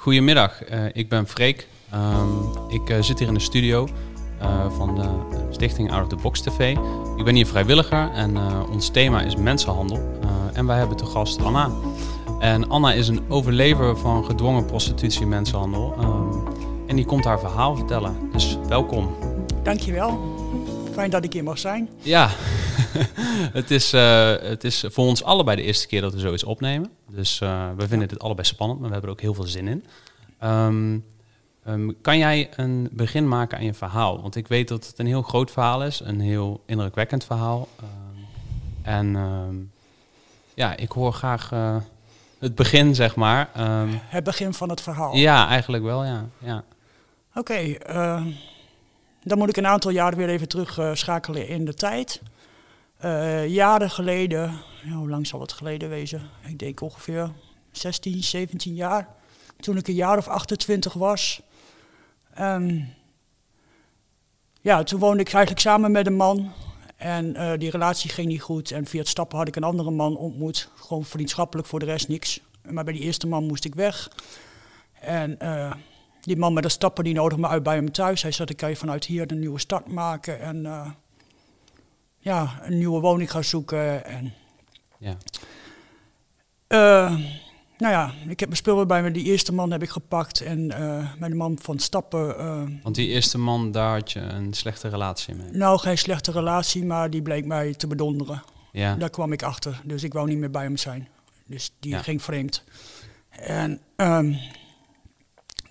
Goedemiddag, uh, ik ben Freek. Um, ik uh, zit hier in de studio uh, van de stichting Out of the Box TV. Ik ben hier vrijwilliger en ons thema is mensenhandel. en wij hebben te gast Anna. En Anna is een overlever van gedwongen prostitutie en mensenhandel. Um, en die komt haar verhaal vertellen. Dus welkom. Dankjewel. Fijn dat ik hier mag zijn. Ja, het, is, uh, het is voor ons allebei de eerste keer dat we zoiets opnemen. Dus uh, we vinden dit allebei spannend, maar we hebben er ook heel veel zin in. Um, um, kan jij een begin maken aan je verhaal? Want ik weet dat het een heel groot verhaal is, een heel indrukwekkend verhaal. Um, en ja, ik hoor graag uh, het begin, zeg maar. het begin van het verhaal? Ja, eigenlijk wel, ja. ja. Oké, okay, dan moet ik een aantal jaren weer even terugschakelen uh, in de tijd. Uh, jaren geleden, hoe lang zal het geleden wezen? Ik denk ongeveer 16, 17 jaar. Toen ik een jaar of 28 was. Um, ja, toen woonde ik eigenlijk samen met een man. En uh, die relatie ging niet goed. En via het stappen had ik een andere man ontmoet. Gewoon vriendschappelijk, voor de rest niks. Maar bij die eerste man moest ik weg. En die man met de stappen die nodig me uit bij hem thuis. Hij zei, dan kan je vanuit hier een nieuwe start maken. En uh, ja, een nieuwe woning gaan zoeken. En, ja. Uh, nou ja, ik heb mijn spullen bij me. Die eerste man heb ik gepakt. En uh, met de man van stappen. Want die eerste man, daar had je een slechte relatie mee? Nou, geen slechte relatie, maar die bleek mij te bedonderen. Ja. Daar kwam ik achter. Dus ik wou niet meer bij hem zijn. Dus die ja. ging vreemd. En um,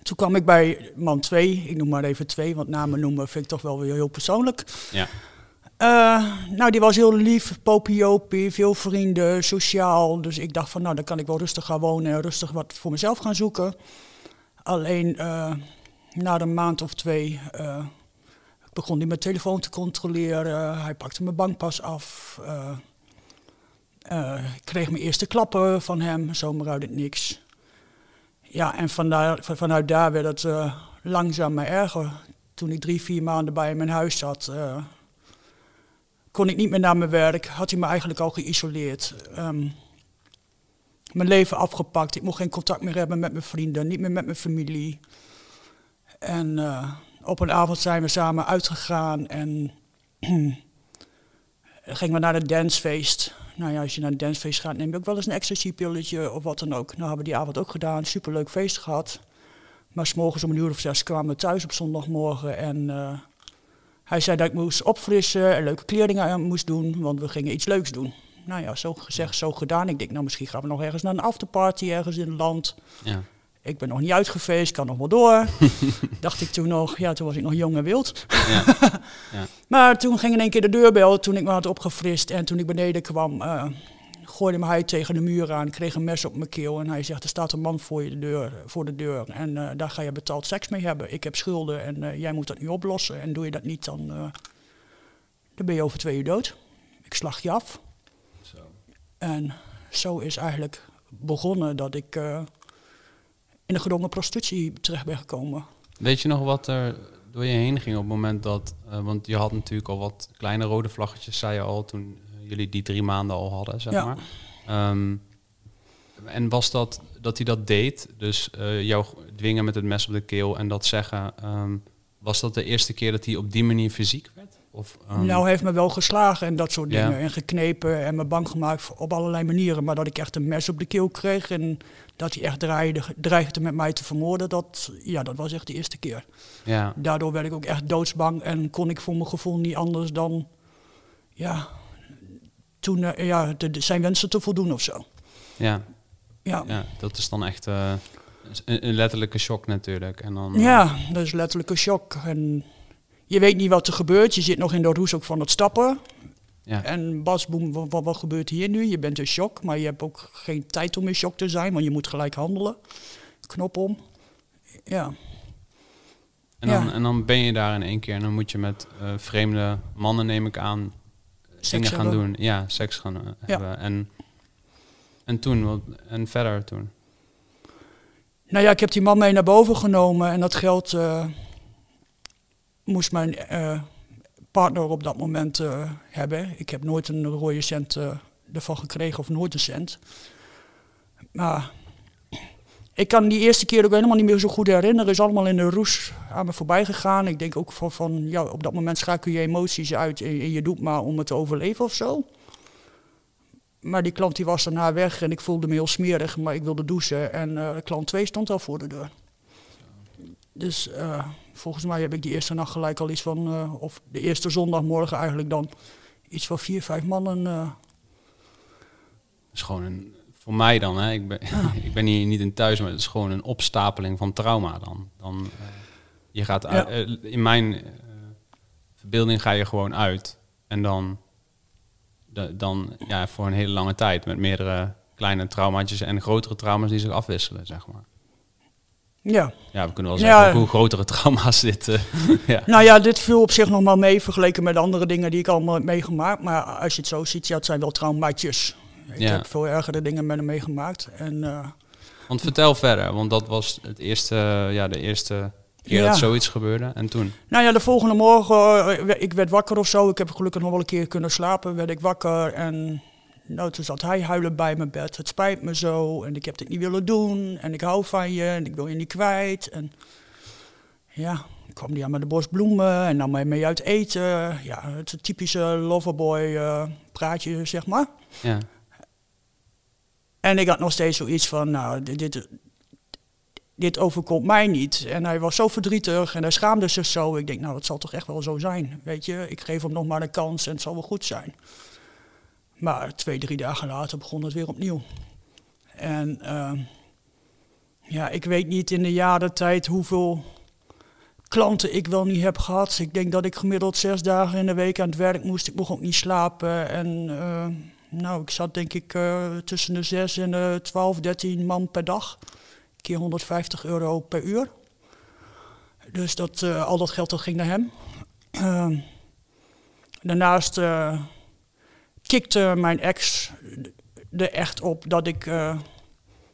toen kwam ik bij man 2, ik noem maar even 2, want namen noemen vind ik toch wel weer heel persoonlijk. Ja. Uh, nou, die was heel lief, popiopie, veel vrienden, sociaal. Dus ik dacht van, nou, dan kan ik wel rustig gaan wonen en rustig wat voor mezelf gaan zoeken. Alleen uh, na een maand of twee uh, begon hij mijn telefoon te controleren. Hij pakte mijn bankpas af. ik kreeg mijn eerste klappen van hem, zomaar uit het niks. Ja, en vanuit, daar werd het uh, langzaam maar erger. Toen ik drie, vier maanden bij in huis zat, uh, kon ik niet meer naar mijn werk. Had hij me eigenlijk al geïsoleerd. Um, mijn leven afgepakt. Ik mocht geen contact meer hebben met mijn vrienden, niet meer met mijn familie. En uh, op een avond zijn we samen uitgegaan en gingen we naar een dancefeest nou ja, als je naar een dancefeest gaat, neem je ook wel eens een ecstasy-pilletje of wat dan ook. Nou, hebben we die avond ook gedaan, superleuk feest gehad. Maar s'morgens om een uur of zes kwamen we thuis op zondagmorgen en uh, hij zei dat ik moest opfrissen en leuke kleding aan moest doen, want we gingen iets leuks doen. Nou ja, zo gezegd, zo gedaan. Ik denk, nou misschien gaan we nog ergens naar een afterparty ergens in het land. Ja. Ik ben nog niet uitgefeest, kan nog wel door. Dacht ik toen nog, ja, toen was ik nog jong en wild. Ja. ja. Maar toen ging in één keer de deurbel, toen ik me had opgefrist. En toen ik beneden kwam, uh, gooide me hij tegen de muur aan, kreeg een mes op mijn keel. En hij zegt, er staat een man voor, je de, deur, voor de deur. En uh, daar ga je betaald seks mee hebben. Ik heb schulden en uh, jij moet dat nu oplossen. En doe je dat niet, dan, dan ben je over twee uur dood. Ik slag je af. Zo. En zo is eigenlijk begonnen dat ik in de gedwongen prostitutie terecht ben gekomen. Weet je nog wat er door je heen ging op het moment dat... Uh, want je had natuurlijk al wat kleine rode vlaggetjes, zei je al, toen jullie die drie maanden al hadden, zeg ja. maar. Um, en was dat dat hij dat deed, dus uh, jou dwingen met het mes op de keel en dat zeggen... Um, was dat de eerste keer dat hij op die manier fysiek? Of, um... Nou, heeft me wel geslagen en dat soort dingen. Ja. En geknepen en me bang gemaakt op allerlei manieren. Maar dat ik echt een mes op de keel kreeg en dat hij echt dreigde, dreigde met mij te vermoorden, dat, ja, dat was echt de eerste keer. Ja. Daardoor werd ik ook echt doodsbang en kon ik voor mijn gevoel niet anders dan ja, toen, uh, ja, de, de, zijn wensen te voldoen of zo. Ja. Ja. ja dat is dan echt uh, een, een, letterlijke shock natuurlijk. En dan, ja, dat is letterlijke shock. En je weet niet wat er gebeurt. Je zit nog in de roes ook van het stappen. Ja. En Bas, boem, wat, wat, gebeurt hier nu? Je bent in shock, maar je hebt ook geen tijd om in shock te zijn, want je moet gelijk handelen. Knop om. Ja. En dan, ja. en dan ben je daar in één keer en dan moet je met uh, vreemde mannen, neem ik aan, seks dingen gaan hebben. doen. Ja, seks gaan uh, Ja. hebben. En, en toen, wat, en verder toen? Nou ja, ik heb die man mee naar boven genomen en dat geld uh, moest mijn uh, partner op dat moment uh, hebben. Ik heb nooit een rode cent ervan gekregen of nooit een cent. Maar ik kan die eerste keer ook helemaal niet meer zo goed herinneren. is allemaal in de roes aan me voorbij gegaan. Ik denk ook van, ja, op dat moment schakel je emoties uit en, je doet maar om het te overleven of zo. Maar die klant die was daarna weg en ik voelde me heel smerig, maar ik wilde douchen. En eh, klant 2 stond al voor de deur. Dus eh, volgens mij heb ik die eerste nacht gelijk al iets van, eh, of de eerste zondagmorgen eigenlijk dan, iets van vier, vijf mannen. Het is gewoon een, voor mij dan, hè, ik, ben, ik ben hier niet in thuis, maar het is gewoon een opstapeling van trauma dan. dan eh, je gaat uit- in mijn verbeelding ga je gewoon uit. En dan, de- dan ja, voor een hele lange tijd met meerdere kleine traumaatjes en grotere trauma's die zich afwisselen, zeg maar. Ja. Ja, we kunnen wel Ja. zeggen hoe grotere trauma's dit. eh, ja. Nou ja, dit viel op zich nog maar mee vergeleken met andere dingen die ik allemaal heb meegemaakt. Maar als je het zo ziet, ja, het zijn wel traumaatjes. Ik Ja. heb veel ergere dingen met hem meegemaakt. En eh, Want vertel verder, want dat was het eerste, ja, de eerste keer Ja. dat zoiets gebeurde. En toen? nou ja, de volgende morgen, eh, ik werd wakker of zo. Ik heb gelukkig nog wel een keer kunnen slapen. Werd ik wakker en nou, toen zat hij huilen bij mijn bed. Het spijt me zo en ik heb dit niet willen doen. En ik hou van je en ik wil je niet kwijt. En ja, kwam die aan met de bos bloemen en nam mij mee uit eten. Ja, het typische loverboy eh, praatje, zeg maar. Ja. En ik had nog steeds zoiets van, nou, dit, dit, dit overkomt mij niet. En hij was zo verdrietig en hij schaamde zich zo. Ik denk, nou, het zal toch echt wel zo zijn, weet je. Ik geef hem nog maar een kans en het zal wel goed zijn. Maar twee, drie dagen later begon het weer opnieuw. En ehm, ja, ik weet niet in de jaren tijd hoeveel klanten ik wel niet heb gehad. Ik denk dat ik gemiddeld zes dagen in de week aan het werk moest. Ik mocht ook niet slapen. En eh, nou, ik zat denk ik eh, tussen de 6 en de 12, 13 man per dag. Keer 150 euro per uur. Dus dat, eh, al dat geld dat ging naar hem. Ehm, daarnaast eh, kikte mijn ex er echt op dat ik eh,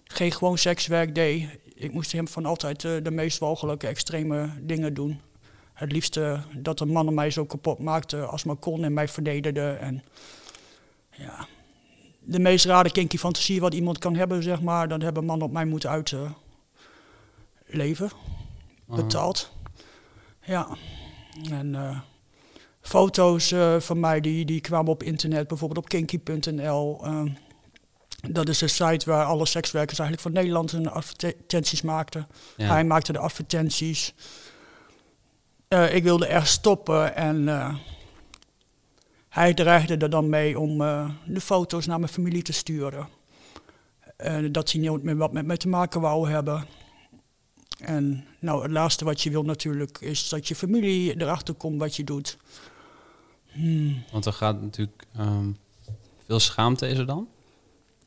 geen gewoon sekswerk deed. Ik moest hem van altijd eh, de meest walgelijke extreme dingen doen. Het liefste dat een man mij zo kapot maakte als maar kon en mij verdedigde. En ja, de meest rare kinky fantasie wat iemand kan hebben, zeg maar, dat hebben mannen op mij moeten uitleven. Betaald. Ja. En eh, foto's eh, van mij die, die kwamen op internet, bijvoorbeeld op kinky.nl. ehm, dat is een site waar alle sekswerkers eigenlijk van Nederland hun advertenties maakten. Ja. Hij maakte de advertenties. Eh, ik wilde echt stoppen en eh, hij dreigde er dan mee om de foto's naar mijn familie te sturen. Dat hij nooit meer wat met mij te maken wou hebben. En nou, het laatste wat je wil natuurlijk is dat je familie erachter komt wat je doet. Hmm. Want er gaat natuurlijk ehm, veel schaamte is er dan.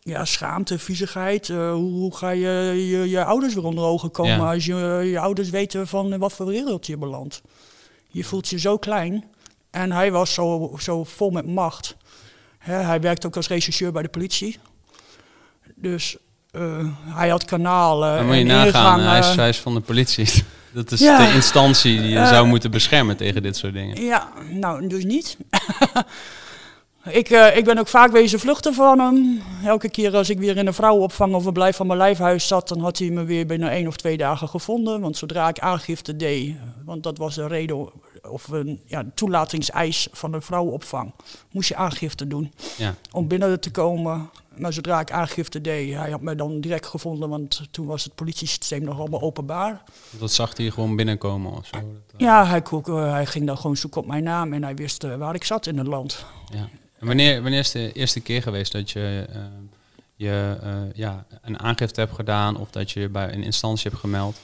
Ja, schaamte, viezigheid. eh, hoe, hoe ga je, je je ouders weer onder ogen komen Ja. als je, je ouders weten van wat voor wereld je belandt? Je voelt je zo klein. En hij was zo, zo vol met macht. Hij werkte ook als rechercheur bij de politie. Dus eh, hij had kanalen. Dan moet je nagaan, hij is, hij is van de politie. Dat is Ja. de instantie die je Eh. zou moeten beschermen tegen dit soort dingen. Ja, nou, dus niet. ik, eh, ik ben ook vaak wezen vluchten van hem. Elke keer als ik weer in een vrouwenopvang of een blijf van mijn lijfhuis zat, dan had hij me weer binnen één of twee dagen gevonden. Want zodra ik aangifte deed, want dat was een reden of een ja, toelatingseis van een vrouwenopvang, moest je aangifte doen Ja. om binnen te komen. Maar zodra ik aangifte deed, hij had me dan direct gevonden, want toen was het politiesysteem nog allemaal openbaar. Dat zag hij gewoon binnenkomen of zo. Eh, Ja, hij, kook- eh, hij ging dan gewoon zoeken op mijn naam en hij wist eh, waar ik zat in het land. ja. En wanneer, wanneer is de eerste keer geweest dat je, eh, je eh, ja, een aangifte hebt gedaan of dat je je bij een instantie hebt gemeld?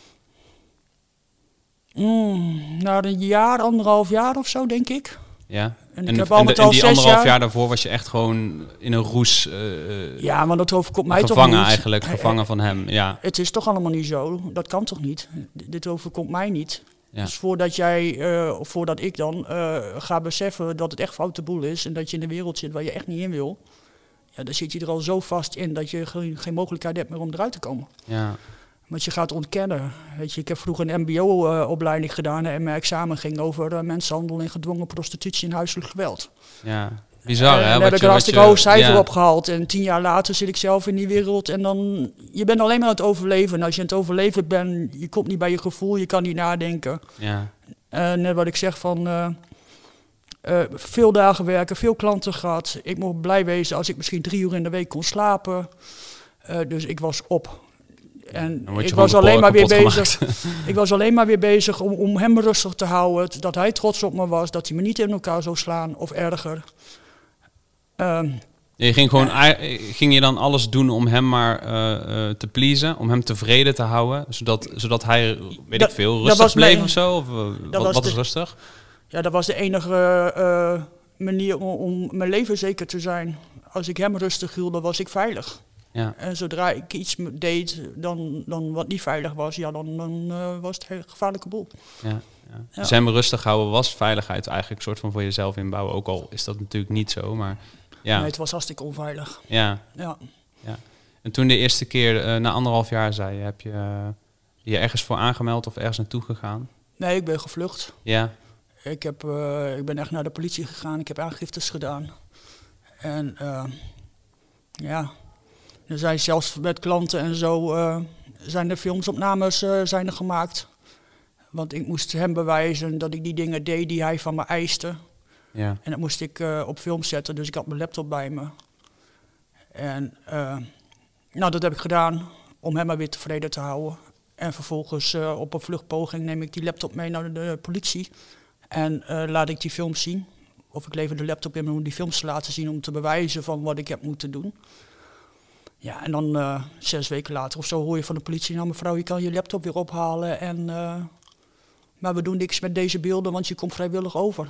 Mm, na een jaar, anderhalf jaar of zo, denk ik. Ja? En, En, ik heb en, de- en die anderhalf jaar... jaar daarvoor was je echt gewoon in een roes eh, eh, Ja, maar dat overkomt mij toch gevangen niet. eigenlijk, Eh, gevangen van hem. Ja, Het is toch allemaal niet zo. Dat kan toch niet? D- dit overkomt mij niet. Ja. Dus voordat jij, eh, of voordat ik dan ga beseffen dat het echt foute boel is en dat je in een wereld zit waar je echt niet in wil, ja, dan zit je er al zo vast in dat je geen, geen mogelijkheid hebt meer om eruit te komen. ja, Want je gaat ontkennen. Weet je, ik heb vroeger een MBO-opleiding gedaan en mijn examen ging over eh, mensenhandel en gedwongen prostitutie en huiselijk geweld. ja. Bizar, en hè? daar heb ik een hartstikke hoog cijfer ja. op gehaald. En tien jaar later zit ik zelf in die wereld. En dan, je bent alleen maar aan het overleven. En als je aan het overleven bent, je komt niet bij je gevoel, je kan niet nadenken. Ja, En net wat ik zeg van, eh, eh, veel dagen werken, veel klanten gehad. Ik mocht blij wezen als ik misschien drie uur in de week kon slapen. Eh, dus ik was op. En ik was alleen maar weer bezig. Ik was alleen maar weer bezig om, om hem rustig te houden. Dat hij trots op me was, dat hij me niet in elkaar zou slaan of erger. Ehm, Je ging gewoon, ei- ging je dan alles doen om hem maar eh, eh, te pleasen, om hem tevreden te houden, zodat, zodat hij, weet Dat- ik veel, rustig bleef mijn- of zo? Of, eh, wat was wat de- is rustig? ja, dat was de enige eh, manier om, om mijn leven zeker te zijn. Als ik hem rustig hield, dan was ik veilig. Ja, En zodra ik iets deed dan, dan wat niet veilig was, ja, dan, dan eh, was het een hele gevaarlijke boel. ja, ja. Ja. Dus hem rustig houden was veiligheid eigenlijk een soort van voor jezelf inbouwen. Ook al is dat natuurlijk niet zo, maar ja. Nee, het was hartstikke onveilig. ja. Ja. En toen de eerste keer, eh, na anderhalf jaar zei je, heb je eh, je ergens voor aangemeld of ergens naartoe gegaan? Nee, ik ben gevlucht. Ja, Ik, heb, eh, ik ben echt naar de politie gegaan. Ik heb aangiftes gedaan. En eh, ja, er zijn zelfs met klanten en zo eh, zijn er filmsopnames eh, zijn er gemaakt. Want ik moest hem bewijzen dat ik die dingen deed die hij van me eiste. ja, En dat moest ik eh, op film zetten, dus ik had mijn laptop bij me. En nou, dat heb ik gedaan om hem maar weer tevreden te houden. En vervolgens op een vluchtpoging neem ik die laptop mee naar de, de politie. En laat ik die films zien. Of ik lever de laptop in om die films te laten zien om te bewijzen van wat ik heb moeten doen. Ja, en dan eh, zes weken later of zo hoor je van de politie, nou mevrouw, je kan je laptop weer ophalen. En, eh, maar we doen niks met deze beelden, want je komt vrijwillig over.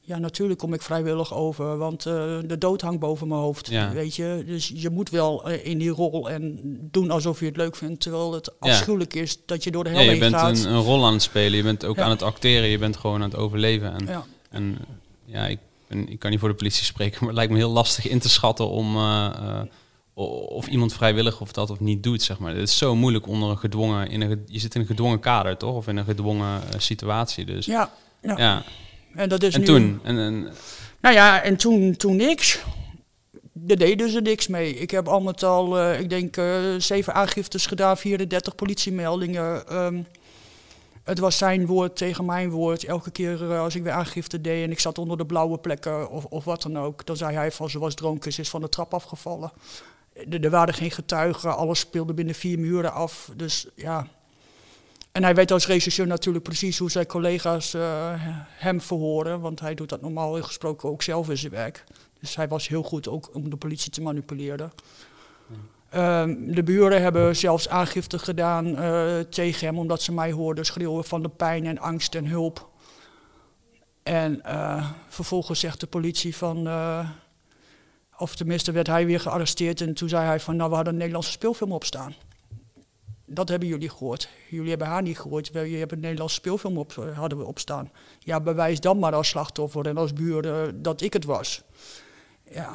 Ja, natuurlijk kom ik vrijwillig over, want eh, de dood hangt boven mijn hoofd. Ja. Weet je, dus je moet wel in die rol en doen alsof je het leuk vindt, terwijl het Ja. afschuwelijk is dat je door de ja hel je heen bent gaat. een, een rol aan het spelen, je bent ook Ja. aan het acteren, je bent gewoon aan het overleven. En, Ja. en ja, ik, ben, ik kan niet voor de politie spreken, maar het lijkt me heel lastig in te schatten om of iemand vrijwillig of dat of niet doet, zeg maar. Het is zo moeilijk onder een gedwongen, in een, je zit in een gedwongen kader, toch? Of in een gedwongen eh, situatie, dus ja. Ja, ja. en dat is En nu... toen? En, en, Nou ja, en toen, toen niks. Daar deden ze niks mee. Ik heb al met al, eh, ik denk, eh, zeven aangiftes gedaan, 34 politiemeldingen. Ehm, het was zijn woord tegen mijn woord. Elke keer als ik weer aangifte deed en ik zat onder de blauwe plekken of, of wat dan ook, dan zei hij van ze was dronken, ze is van de trap afgevallen. Er, waren geen getuigen, alles speelde binnen vier muren af. Dus ja. En hij weet als regisseur natuurlijk precies hoe zijn collega's eh, hem verhoren, want hij doet dat normaal gesproken ook zelf in zijn werk. Dus hij was heel goed ook om de politie te manipuleren. Ehm, de buren hebben zelfs aangifte gedaan eh, tegen hem, omdat ze mij hoorden schreeuwen van de pijn en angst en hulp. En eh, vervolgens zegt de politie van, of tenminste werd hij weer gearresteerd en toen zei hij van, nou we hadden een Nederlandse speelfilm op staan. Dat hebben jullie gehoord. Jullie hebben haar niet gehoord. We hebt een Nederlandse speelfilm op, eh, hadden we op staan. Ja, bewijs dan maar als slachtoffer en als buur eh, dat ik het was. Ja,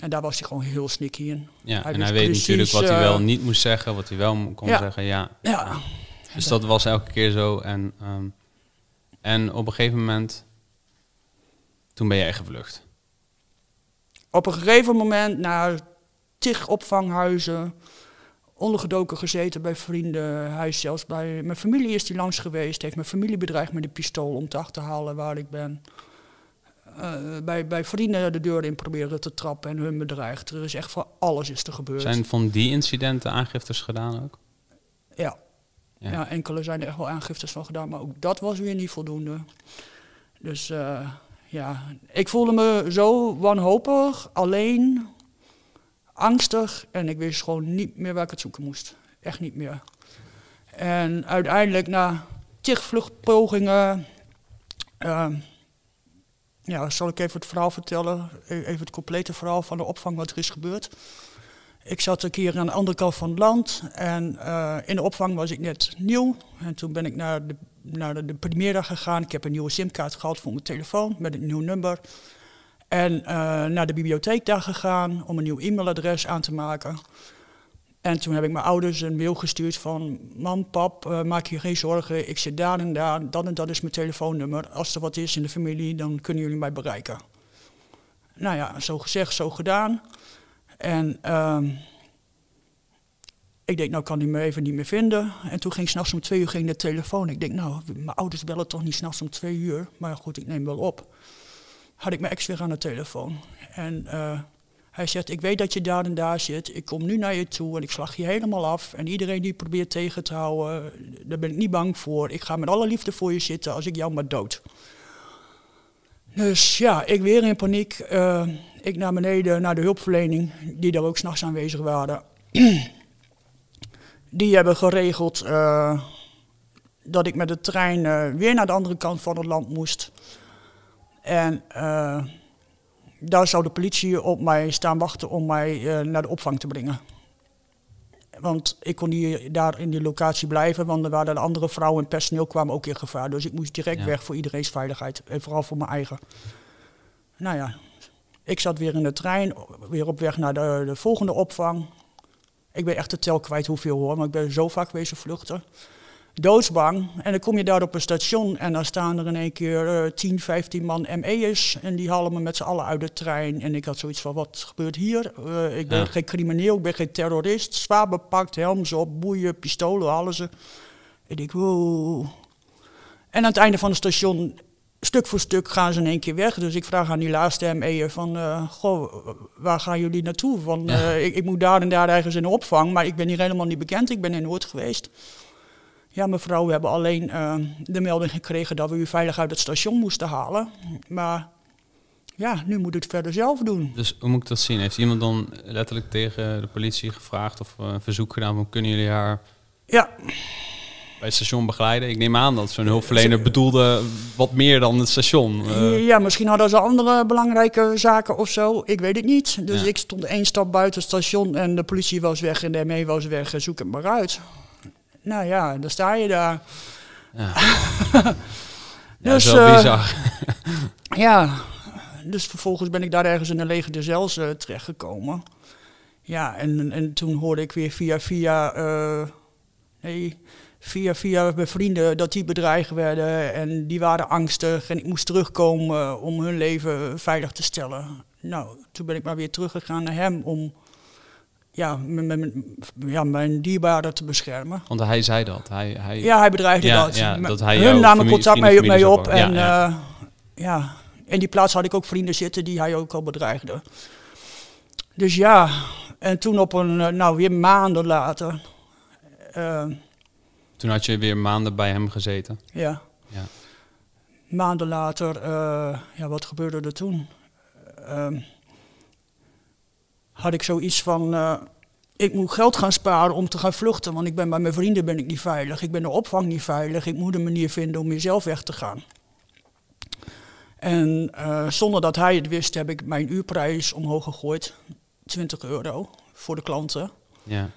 en daar was hij gewoon heel sneaky in. ja, Hij en hij weet precies, natuurlijk wat hij eh, wel niet moest zeggen, wat hij wel kon Ja. zeggen, ja. Ja, Dus dat was elke keer zo. En, ehm, en op een gegeven moment, toen ben jij gevlucht. Op een gegeven moment naar tig opvanghuizen, ondergedoken gezeten bij vrienden. Hij is zelfs bij mijn familie is hij langs geweest, heeft mijn familie bedreigd met een pistool om te achterhalen waar ik ben. Eh, bij, bij vrienden de deur in proberen te trappen en hun bedreigd. Er is echt van alles is er gebeurd. Zijn van die incidenten aangiftes gedaan ook? Ja. Ja. Ja. enkele zijn er echt wel aangiftes van gedaan, maar ook dat was weer niet voldoende. Dus eh, ja, ik voelde me zo wanhopig, alleen, angstig en ik wist gewoon niet meer waar ik het zoeken moest. Echt niet meer. En uiteindelijk na tig vluchtpogingen, ehm, ja, zal ik even het verhaal vertellen, E- even het complete verhaal van de opvang wat er is gebeurd. Ik zat een keer aan de andere kant van het land en eh, in de opvang was ik net nieuw. En toen ben ik naar de, naar de, de gegaan. Ik heb een nieuwe simkaart gehad voor mijn telefoon met een nieuw nummer. En eh, naar de bibliotheek daar gegaan om een nieuw e-mailadres aan te maken. En toen heb ik mijn ouders een mail gestuurd van... Mam, pap, eh, maak je geen zorgen. Ik zit daar en daar. Dat en dat is mijn telefoonnummer. Als er wat is in de familie, dan kunnen jullie mij bereiken. Nou ja, zo gezegd, zo gedaan. En ehm, ik denk, nou kan hij me even niet meer vinden. En toen ging s'nachts om twee uur ging de telefoon. Ik denk, nou, mijn ouders bellen toch niet s'nachts om twee uur. Maar goed, ik neem wel op. Had ik mijn ex weer aan de telefoon. En eh, hij zegt, ik weet dat je daar en daar zit. Ik kom nu naar je toe en ik slag je helemaal af. En iedereen die probeert tegen te houden, daar ben ik niet bang voor. Ik ga met alle liefde voor je zitten als ik jou maar dood. Dus ja, ik weer in paniek. Eh, ik naar beneden naar de hulpverlening, die daar ook s'nachts aanwezig waren. die hebben geregeld uh, dat ik met de trein uh, weer naar de andere kant van het land moest. En uh, daar zou de politie op mij staan wachten om mij naar de opvang te brengen. Want ik kon niet daar in die locatie blijven, want er waren de andere vrouwen en personeel kwamen ook in gevaar. Dus ik moest direct ja. weg voor iedereen's veiligheid en vooral voor mijn eigen. Nou ja, ik zat weer in de trein, weer op weg naar de, de volgende opvang. Ik ben echt de tel kwijt hoeveel hoor, maar ik ben zo vaak wezen vluchten. Doodsbang. En dan kom je daar op een station en dan staan er in één keer uh, 10, 15 man ME'ers. En die halen me met z'n allen uit de trein. En ik had zoiets van, wat gebeurt hier? Uh, ik ben ja. geen crimineel, ik ben geen terrorist. Zwaar bepakt, helms op, boeien, pistolen, ze. En ik, wow. En aan het einde van het station stuk voor stuk gaan ze in één keer weg. Dus ik vraag aan die laatste ME'er van, uh, goh, waar gaan jullie naartoe? Want ja. uh, ik, ik, moet daar en daar ergens in de opvang, maar ik ben hier helemaal niet bekend. Ik ben in Noord geweest. Ja, mevrouw, we hebben alleen uh, de melding gekregen dat we u veilig uit het station moesten halen. Maar ja, nu moet ik het verder zelf doen. Dus hoe moet ik dat zien? Heeft iemand dan letterlijk tegen de politie gevraagd of een verzoek gedaan van kunnen jullie haar... Ja bij het station begeleiden. Ik neem aan dat zo'n hulpverlener bedoelde wat meer dan het station. Uh. Ja, misschien hadden ze andere belangrijke zaken of zo. Ik weet het niet. Dus ja. ik stond één stap buiten het station en de politie was weg en de ME was weg. Zoek het maar uit. Nou ja, dan sta je daar. Ja, ja dus, wel bizar. ja, dus vervolgens ben ik daar ergens in een lege de Zels uh, terechtgekomen. Ja, en, en toen hoorde ik weer via via... Nee, via, via mijn vrienden dat die bedreigd werden en die waren angstig en ik moest terugkomen om hun leven veilig te stellen. Nou, toen ben ik maar weer teruggegaan naar hem om ja, mijn, ja, mijn dierbaren te beschermen. Want hij zei dat. Hij, hij... Ja, hij bedreigde ja, dat. Ja, dat hij hun namen contact mee, mee op. En ja. Uh, ja, in die plaats had ik ook vrienden zitten die hij ook al bedreigde. Dus ja, en toen op een, nou weer maanden later... Uh, toen had je weer maanden bij hem gezeten. Ja. ja. Maanden later, uh, ja, wat gebeurde er toen? Uh, had ik zoiets van, uh, ik moet geld gaan sparen om te gaan vluchten, want ik ben bij mijn vrienden ben ik niet veilig, ik ben de opvang niet veilig, ik moet een manier vinden om weer zelf weg te gaan. En uh, zonder dat hij het wist, heb ik mijn uurprijs omhoog gegooid, 20 euro voor de klanten. Ja.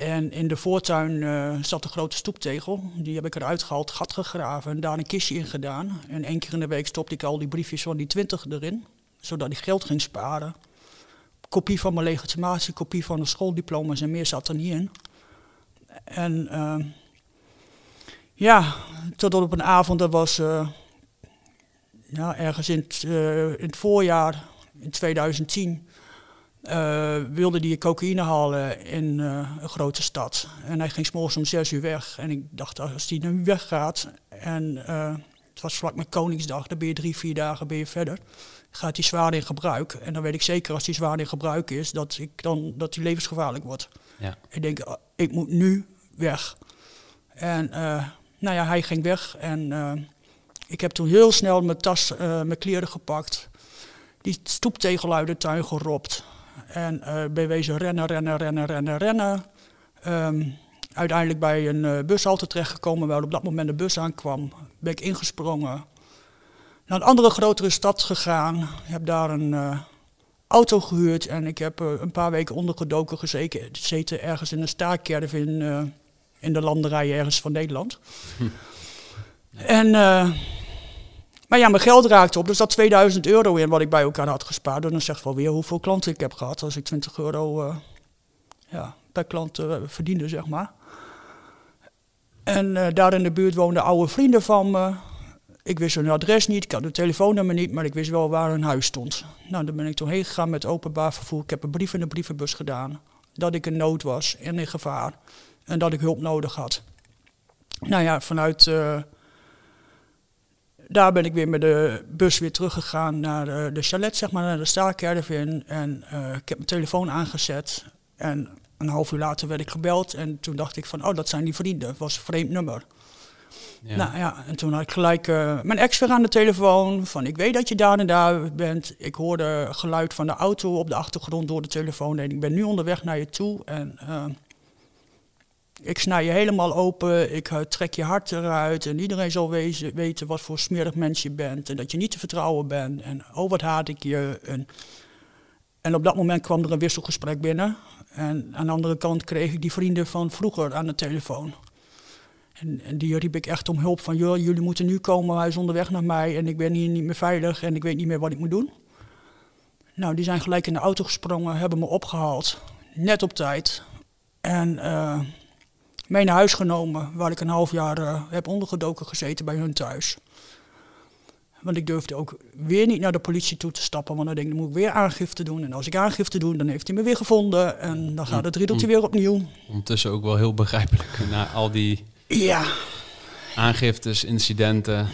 En in de voortuin uh, zat een grote stoeptegel. Die heb ik eruit gehaald, gat gegraven en daar een kistje in gedaan. En één keer in de week stopte ik al die briefjes van die twintig erin. Zodat ik geld ging sparen. Kopie van mijn legitimatie, kopie van de schooldiploma's en meer zat er niet in. En uh, ja, totdat op een avond, dat was uh, ja, ergens in het voorjaar, in 2010... Uh, wilde die cocaïne halen in uh, een grote stad. En hij ging s'morgens om zes uur weg. En ik dacht, als hij nu weggaat... en uh, het was vlak met Koningsdag, dan ben je drie, vier dagen ben je verder... gaat hij zwaar in gebruik. En dan weet ik zeker, als hij zwaar in gebruik is... dat ik dan dat hij levensgevaarlijk wordt. Ja. Ik denk, ik moet nu weg. En nou ja, hij ging weg. En ik heb toen heel snel mijn tas, mijn kleren gepakt... die stoeptegel uit de tuin geropt... En uh, ben wezen rennen, rennen, rennen, rennen, rennen. Um, uiteindelijk bij een uh, bushalte terechtgekomen, waar op dat moment de bus aankwam. Ben ik ingesprongen. Naar een andere grotere stad gegaan. Heb daar een uh, auto gehuurd en ik heb een paar weken ondergedoken gezeten, gezeten ergens in een staakkerf in, in de landerij ergens van Nederland. Hm. En maar ja, mijn geld raakte op. Dus dat 2000 euro in wat ik bij elkaar had gespaard. En dan zegt wel weer hoeveel klanten ik heb gehad. Als ik 20 euro uh, ja, per klant uh, verdiende, zeg maar. En uh, daar in de buurt woonden oude vrienden van me. Ik wist hun adres niet, ik had hun telefoonnummer niet, maar ik wist wel waar hun huis stond. Nou, dan ben ik toen heen gegaan met openbaar vervoer. Ik heb een brief in de brievenbus gedaan. Dat ik in nood was en in gevaar. En dat ik hulp nodig had. Nou ja, vanuit daar ben ik weer met de bus weer teruggegaan naar de, de chalet, zeg maar, naar de staalcaravan. En uh, ik heb mijn telefoon aangezet. En een half uur later werd ik gebeld. En toen dacht ik van, oh, dat zijn die vrienden. Het was een vreemd nummer. Ja. Nou ja, en toen had ik gelijk uh, mijn ex weer aan de telefoon. Van, ik weet dat je daar en daar bent. Ik hoorde geluid van de auto op de achtergrond door de telefoon. En ik ben nu onderweg naar je toe. En... Uh, ik snij je helemaal open, ik uh, trek je hart eruit en iedereen zal weten wat voor smerig mens je bent en dat je niet te vertrouwen bent en oh wat haat ik je. En, en op dat moment kwam er een wisselgesprek binnen en aan de andere kant kreeg ik die vrienden van vroeger aan de telefoon. En, en die riep ik echt om hulp van, joh, jullie moeten nu komen, hij is onderweg naar mij en ik ben hier niet meer veilig en ik weet niet meer wat ik moet doen. Nou, die zijn gelijk in de auto gesprongen, hebben me opgehaald, net op tijd. En... Uh, mee naar huis genomen, waar ik een half jaar uh, heb ondergedoken gezeten bij hun thuis. Want ik durfde ook weer niet naar de politie toe te stappen, want dan denk ik, dan moet ik weer aangifte doen. En als ik aangifte doe, dan heeft hij me weer gevonden en dan gaat het riedeltje weer opnieuw. Ondertussen ook wel heel begrijpelijk, na al die ja. aangiftes, incidenten.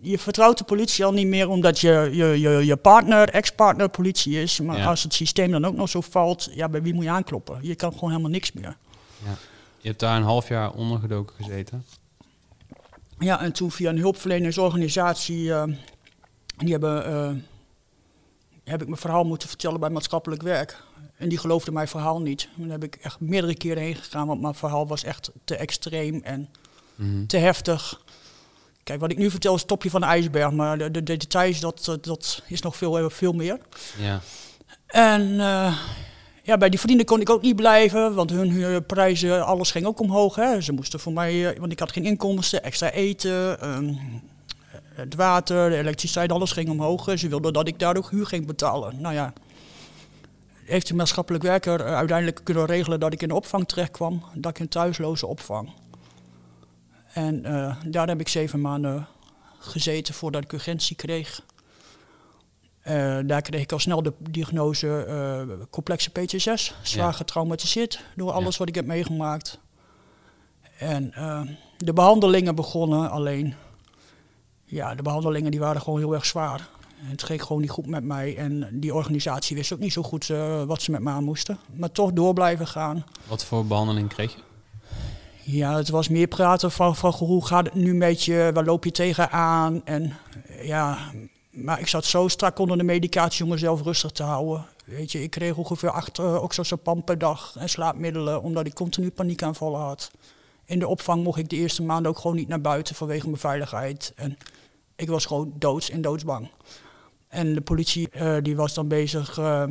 Je vertrouwt de politie al niet meer omdat je, je, je, je partner, ex-partner politie is. Maar als het systeem dan ook nog zo valt, ja, bij wie moet je aankloppen? Je kan gewoon helemaal niks meer. Ja. Je hebt daar een half jaar ondergedoken gezeten. Ja, en toen via een hulpverlenersorganisatie, uh, die hebben, uh, heb ik mijn verhaal moeten vertellen bij maatschappelijk werk. En die geloofde mijn verhaal niet. Daar heb ik echt meerdere keren heen gegaan, want mijn verhaal was echt te extreem en mm te heftig. Kijk, wat ik nu vertel is het topje van de ijsberg, maar de, de, de details, dat, dat is nog veel, veel meer. Ja. En uh, ja, bij die vrienden kon ik ook niet blijven, want hun prijzen, alles ging ook omhoog. Hè. Ze moesten voor mij, eh, want ik had geen inkomsten, extra eten, ehm, het water, de elektriciteit, alles ging omhoog. Ze wilden dat ik daar ook huur ging betalen. Nou ja, heeft de maatschappelijk werker eh, uiteindelijk kunnen regelen dat ik in de opvang terecht kwam, dat ik in thuisloze opvang. En daar heb ik zeven maanden gezeten voordat ik urgentie kreeg. Uh, daar kreeg ik al snel de diagnose uh, complexe PTSS, zwaar ja. getraumatiseerd door alles wat ik heb meegemaakt. En uh, de behandelingen begonnen, alleen ja, de behandelingen die waren gewoon heel erg zwaar. Het ging gewoon niet goed met mij en die organisatie wist ook niet zo goed wat ze met me aan moesten. Maar toch door blijven gaan. Wat voor behandeling kreeg je? Ja, het was meer praten van, van hoe gaat het nu met je, waar loop je tegenaan? En ja, maar ik zat zo strak onder de medicatie om mezelf rustig te houden. Weet je, ik kreeg ongeveer acht uh, oxazepam per dag en slaapmiddelen, omdat ik continu paniekaanvallen had. In de opvang mocht ik de eerste maanden ook gewoon niet naar buiten vanwege mijn veiligheid. En ik was gewoon doods en doodsbang. En de politie uh, die was dan bezig uh,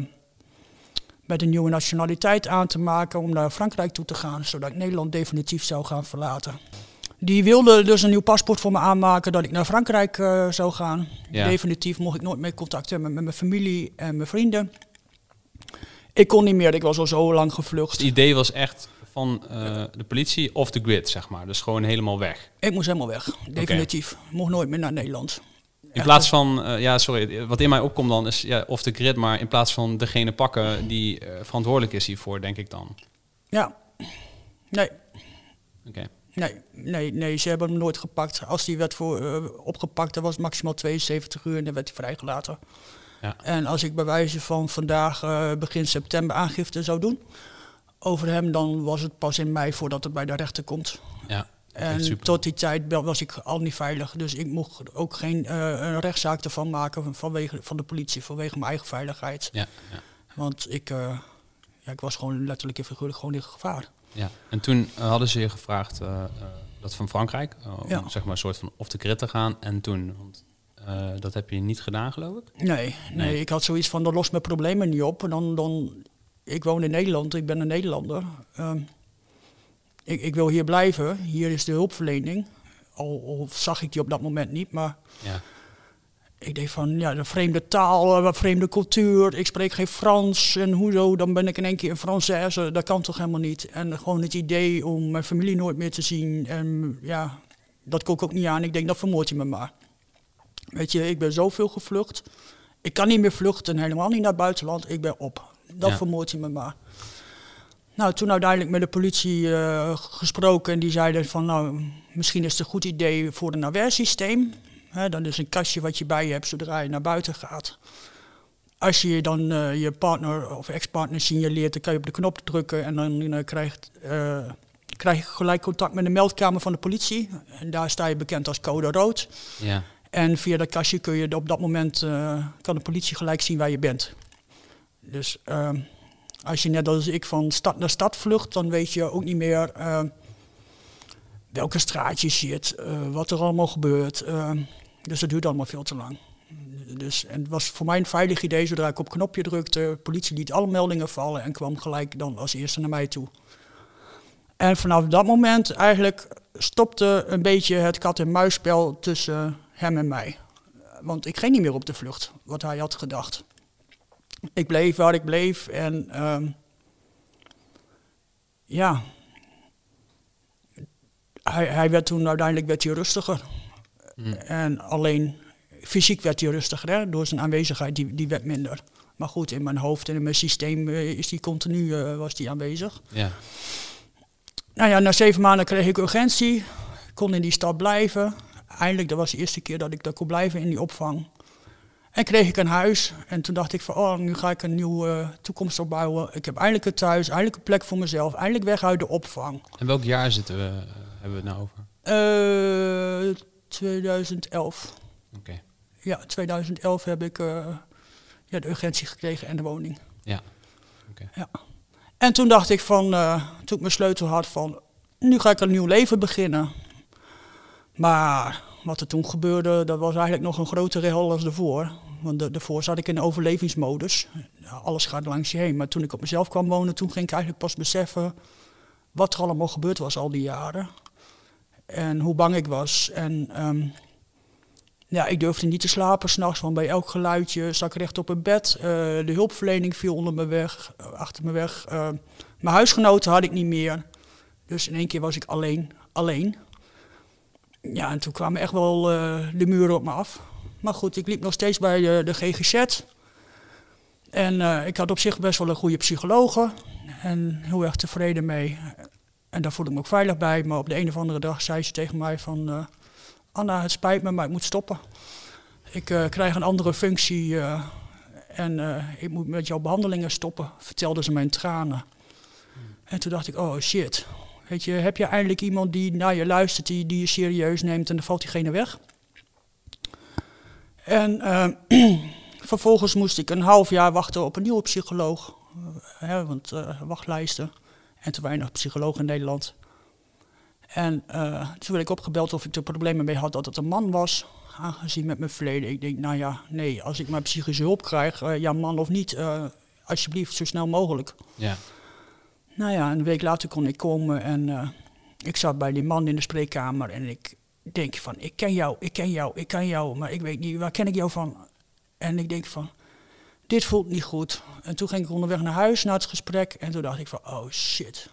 met een nieuwe nationaliteit aan te maken om naar Frankrijk toe te gaan, zodat ik Nederland definitief zou gaan verlaten. Die wilde dus een nieuw paspoort voor me aanmaken dat ik naar Frankrijk uh, zou gaan. Definitief mocht ik nooit meer contact hebben met mijn familie en mijn vrienden. Ik kon niet meer, ik was al zo lang gevlucht. Het idee was echt van uh, de politie of de grid, zeg maar. Dus gewoon helemaal weg. Ik moest helemaal weg, definitief. Okay. Mocht nooit meer naar Nederland. In plaats van, uh, ja, sorry, wat in mij opkomt dan is ja, of de grid, maar in plaats van degene pakken die verantwoordelijk is hiervoor, denk ik dan. Ja, nee. Oké. Okay. Nee, nee, nee, ze hebben hem nooit gepakt. Als hij werd voor, uh, opgepakt, dan was het maximaal 72 uur en dan werd hij vrijgelaten. Ja. En als ik bij wijze van vandaag uh, begin september aangifte zou doen over hem, dan was het pas in mei voordat het bij de rechter komt. Ja, en tot die tijd was ik al niet veilig. Dus ik mocht ook geen uh, een rechtszaak ervan maken vanwege, van de politie, vanwege mijn eigen veiligheid. Ja, ja. Want ik, ja, ik was gewoon letterlijk en figuurlijk gewoon in gevaar. Ja, en toen uh, hadden ze je gevraagd, uh, uh, dat van Frankrijk, om zeg maar een soort van off the grid te gaan. En toen, want dat heb je niet gedaan geloof ik? Nee, nee, nee, ik had zoiets van, dat lost mijn problemen niet op. En dan, dan, ik woon in Nederland, ik ben een Nederlander. Ehm, ik, ik wil hier blijven, hier is de hulpverlening. Al, al, zag ik die op dat moment niet, maar... Ja ik denk van, ja, de vreemde taal, de vreemde cultuur, ik spreek geen Frans en hoezo, dan ben ik in één keer een Française, dat kan toch helemaal niet. En gewoon het idee om mijn familie nooit meer te zien, en ja, dat kon ik ook niet aan. Ik denk, dat vermoord je me maar. Weet je, ik ben zoveel gevlucht. Ik kan niet meer vluchten, helemaal niet naar het buitenland. Ik ben op. Dan Ja. vermoordt hij me maar. Nou, toen uiteindelijk met de politie eh, gesproken en die zeiden van nou, misschien is het een goed idee voor een aversysteem. Dan is een kastje wat je bij je hebt zodra je naar buiten gaat. Als je dan eh, je partner of ex-partner signaleert, dan kan je op de knop drukken en dan eh, krijgt, eh, krijg je gelijk contact met de meldkamer van de politie. En daar sta je bekend als code rood. Ja. En via dat kastje kun je op dat moment, kan de politie gelijk zien waar je bent. Dus ehm, als je net als ik van stad naar stad vlucht, dan weet je ook niet meer welke straatjes je zit, wat er allemaal gebeurt. Dus dat duurt allemaal veel te lang. Dus, en het was voor mij een veilig idee, zodra ik op knopje drukte, politie liet alle meldingen vallen en kwam gelijk dan als eerste naar mij toe. En vanaf dat moment eigenlijk stopte een beetje het kat-en-muisspel tussen hem en mij. Want ik ging niet meer op de vlucht, wat hij had gedacht. Ik bleef waar ik bleef en ehm, ja, hij, hij werd toen uiteindelijk werd rustiger. Hm. En alleen fysiek werd hij rustiger, hè? door zijn aanwezigheid, die, die werd minder. Maar goed, in mijn hoofd en in mijn systeem eh, is die continu eh, was die aanwezig. Ja. Nou ja, na zeven maanden kreeg ik urgentie. Kon in die stad blijven. Eindelijk, dat was de eerste keer dat ik daar kon blijven in die opvang. En kreeg ik een huis. En toen dacht ik van, oh, nu ga ik een nieuwe eh, toekomst opbouwen. Ik heb eindelijk een thuis, eindelijk een plek voor mezelf. Eindelijk weg uit de opvang. En welk jaar zitten we, hebben we het nou over? 2011. Oké. Ja, 2011 heb ik eh, ja, de urgentie gekregen en de woning. Ja. Oké. Ja. En toen dacht ik van, eh, toen ik mijn sleutel had van, nu ga ik een nieuw leven beginnen. Maar wat er toen gebeurde, dat was eigenlijk nog een grotere hel als ervoor. Want da- daarvoor zat ik in overlevingsmodus. Ja, alles gaat langs je heen. Maar toen ik op mezelf kwam wonen, toen ging ik eigenlijk pas beseffen wat er allemaal gebeurd was al die jaren. En hoe bang ik was. En ehm, ja, ik durfde niet te slapen s'nachts, want bij elk geluidje zat ik recht op een bed. Eh, de hulpverlening viel onder me weg, eh, achter me weg. Eh, mijn huisgenoten had ik niet meer. Dus in één keer was ik alleen, alleen. Ja, en toen kwamen echt wel de muren op me af. Maar goed, ik liep nog steeds bij de, de GGZ. En ik had op zich best wel een goede psychologe. En heel erg tevreden mee. En daar voelde ik me ook veilig bij. Maar op de een of andere dag zei ze tegen mij van... eh, Anna, het spijt me, maar ik moet stoppen. Ik eh, krijg een andere functie eh, en ik moet met jouw behandelingen stoppen, vertelde ze mijn tranen. En toen dacht ik, oh shit. Weet je, heb je eindelijk iemand die naar je luistert, die, die je serieus neemt en dan valt diegene weg? En vervolgens moest ik een half jaar wachten op een nieuwe psycholoog. Hè, want wachtlijsten en te weinig psychologen in Nederland. En eh, toen werd ik opgebeld of ik er problemen mee had dat het een man was. Aangezien met mijn verleden. Ik denk, nou ja, nee, als ik maar psychische hulp krijg, eh, ja, man of niet, eh, alsjeblieft zo snel mogelijk. Ja. Nou ja, een week later kon ik komen en ik zat bij die man in de spreekkamer en ik denk van, ik ken jou, ik ken jou, ik ken jou, maar ik weet niet, waar ken ik jou van? En ik denk van, dit voelt niet goed. En toen ging ik onderweg naar huis, na het gesprek, en toen dacht ik van, oh shit,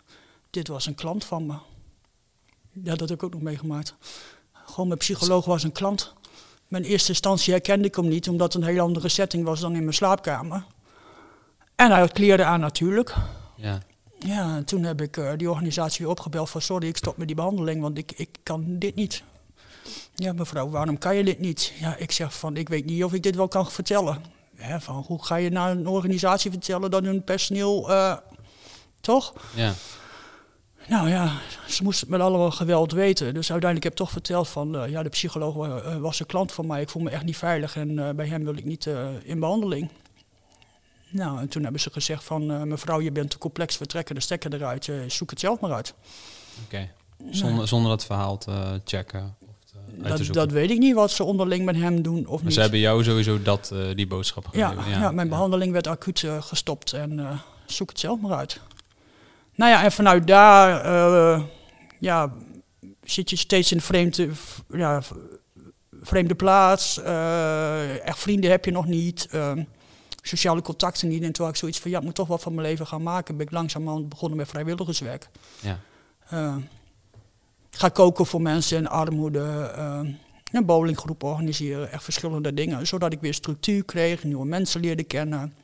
dit was een klant van me. Ja, dat heb ik ook nog meegemaakt. Gewoon mijn psycholoog was een klant. Mijn eerste instantie herkende ik hem niet, omdat het een hele andere setting was dan in mijn slaapkamer. En hij had kleren aan natuurlijk. Ja. Ja, en toen heb ik eh, die organisatie weer opgebeld van sorry, ik stop met die behandeling, want ik, ik kan dit niet. Ja, mevrouw, waarom kan je dit niet? Ja, ik zeg van, ik weet niet of ik dit wel kan vertellen. Hè, van, hoe ga je naar een organisatie vertellen dat hun personeel, eh, toch? Ja. Nou ja, ze moesten het met alle geweld weten. Dus uiteindelijk heb ik toch verteld van, eh, ja, de psycholoog eh, was een klant van mij. Ik voel me echt niet veilig en bij hem wil ik niet in behandeling. Nou, en toen hebben ze gezegd van, mevrouw, je bent te complex, we trekken de stekker eruit. zoek het zelf maar uit. Oké. Zonder, zonder dat verhaal te checken Dat, dat weet ik niet wat ze onderling met hem doen of maar niet. ze hebben jou sowieso dat, eh, die boodschap ja, gegeven. ja, mijn behandeling werd acuut eh, gestopt en eh, zoek het zelf maar uit. Nou ja, en vanuit daar ja, zit je steeds in vreemde, ja, vreemde plaats. echt vrienden heb je nog niet. eh, sociale contacten niet. En toen had ik zoiets van, ja, ik moet toch wat van mijn leven gaan maken. Ben ik langzamerhand begonnen met vrijwilligerswerk. Ja. Eh, ga koken voor mensen in armoede. eh, een bowlinggroep organiseren, echt verschillende dingen. Zodat ik weer structuur kreeg, nieuwe mensen leerde kennen.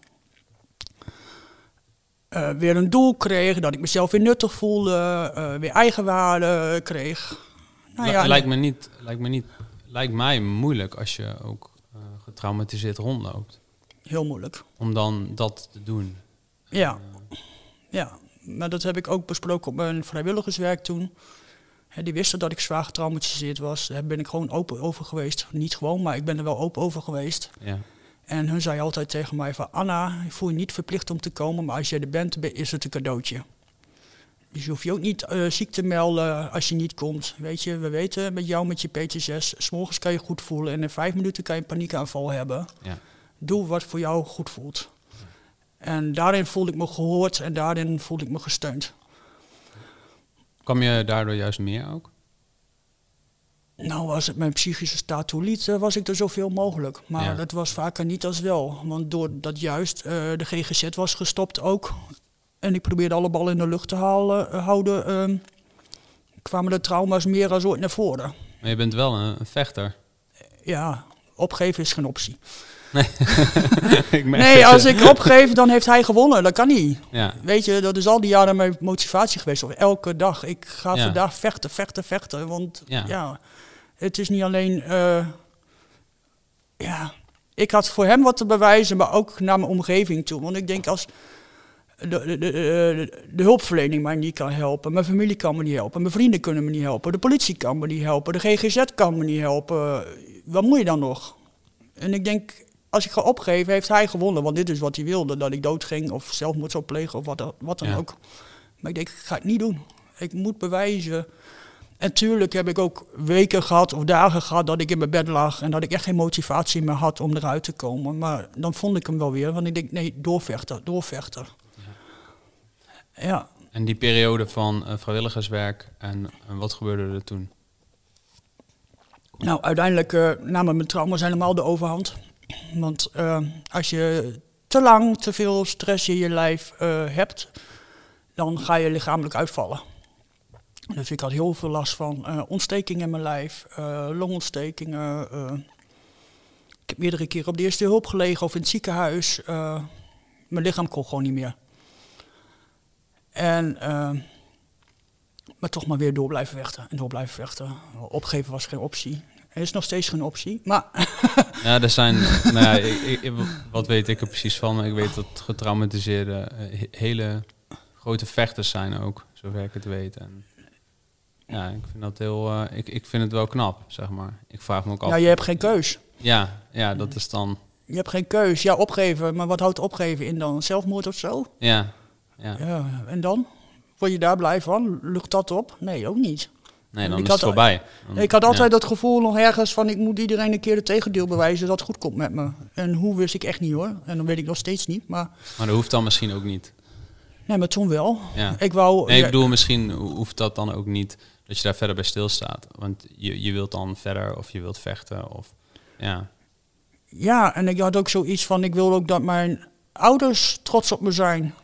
Eh, weer een doel kreeg, dat ik mezelf weer nuttig voelde, uh, weer eigenwaarde kreeg. Nou ja, lijkt, me niet, lijkt, me niet, lijkt mij moeilijk als je ook uh, getraumatiseerd rondloopt. Heel moeilijk. Om dan dat te doen. Ja, ja. maar dat heb ik ook besproken op mijn vrijwilligerswerk toen. Die wisten dat ik zwaar getraumatiseerd was. Daar ben ik gewoon open over geweest. Niet gewoon, maar ik ben er wel open over geweest. Ja. En hun zei altijd tegen mij van... Anna, je voel je niet verplicht om te komen... maar als je er bent, is het een cadeautje. Dus je hoeft je ook niet uh, ziek te melden als je niet komt. Weet je, we weten met jou met je PTSS... s'morgens kan je goed voelen... en in vijf minuten kan je een paniekaanval hebben. Ja. Doe wat voor jou goed voelt. En daarin voelde ik me gehoord... en daarin voelde ik me gesteund. Kwam je daardoor juist meer ook? Nou, als het mijn psychische staat toeliet, uh, was ik er zoveel mogelijk. Maar dat was vaker niet als wel. Want doordat juist uh, de GGZ was gestopt ook... en ik probeerde alle ballen in de lucht te halen, uh, houden... Uh, kwamen de trauma's meer als ooit naar voren. Maar je bent wel een, een vechter. Ja, opgeven is geen optie. Nee, ik nee als ik opgeef, dan heeft hij gewonnen. Dat kan niet. Ja. Weet je, dat is al die jaren mijn motivatie geweest. Elke dag. Ik ga Ja. vandaag vechten, vechten, vechten. Want Ja. ja, het is niet alleen... eh, ja, ik had voor hem wat te bewijzen, maar ook naar mijn omgeving toe. Want ik denk als de, de, de, de, de hulpverlening mij niet kan helpen, mijn familie kan me niet helpen, mijn vrienden kunnen me niet helpen, de politie kan me niet helpen, de GGZ kan me niet helpen. Wat moet je dan nog? En ik denk, als ik ga opgeven, heeft hij gewonnen. Want dit is wat hij wilde, dat ik doodging of zelfmoord zou plegen of wat, dan- wat dan Ja. ook. Maar ik denk, ik ga het niet doen. Ik moet bewijzen. En tuurlijk heb ik ook weken gehad of dagen gehad dat ik in mijn bed lag en dat ik echt geen motivatie meer had om eruit te komen. Maar dan vond ik hem wel weer, want ik denk, nee, doorvechten, doorvechten. Ja, En die periode van eh, vrijwilligerswerk en, en wat gebeurde er toen? nou uiteindelijk eh, namen mijn trauma's helemaal de overhand. Want eh, als je te lang te veel stress in je lijf eh, hebt, dan ga je lichamelijk uitvallen. Dus ik had heel veel last van eh ontstekingen in mijn lijf, longontstekingen. ik heb meerdere keren op de eerste hulp gelegen of in het ziekenhuis. mijn lichaam kon gewoon niet meer. En, maar toch maar weer door blijven vechten en door blijven vechten. Opgeven was geen optie. Er is nog steeds geen optie. Maar Ja, er zijn, nou ja, ik, ik- wat weet ik er precies van? Ik weet dat getraumatiseerde eh, he- hele grote vechters zijn ook, zover ik het weet. En ja, ik vind dat heel, eh, ik, ik vind het wel knap, zeg maar. Ik vraag me ook af. ja, je hebt geen keus. Ja, ja, dat is dan, Je hebt geen keus. Ja, opgeven. Maar wat houdt opgeven in dan? Zelfmoord of zo? ja, ja. Ja, en dan? Word je daar blij van? Lucht dat op? Nee, ook niet. Nee, dan Ik is had het voorbij. Dan- Ik had altijd ja. dat gevoel nog ergens van ik moet iedereen een keer het tegendeel bewijzen dat het goed komt met me. En hoe wist ik echt niet hoor. En dan weet ik nog steeds niet. Maar Maar dat hoeft dan misschien ook niet. nee, maar toen wel. Ja. Ik wou. Nee, ik bedoel, misschien ho- hoeft dat dan ook niet dat je daar verder bij stilstaat. Want je, je wilt dan verder of je wilt vechten of ja. ja, en ik had ook zoiets van ik wil ook dat mijn ouders trots op me zijn.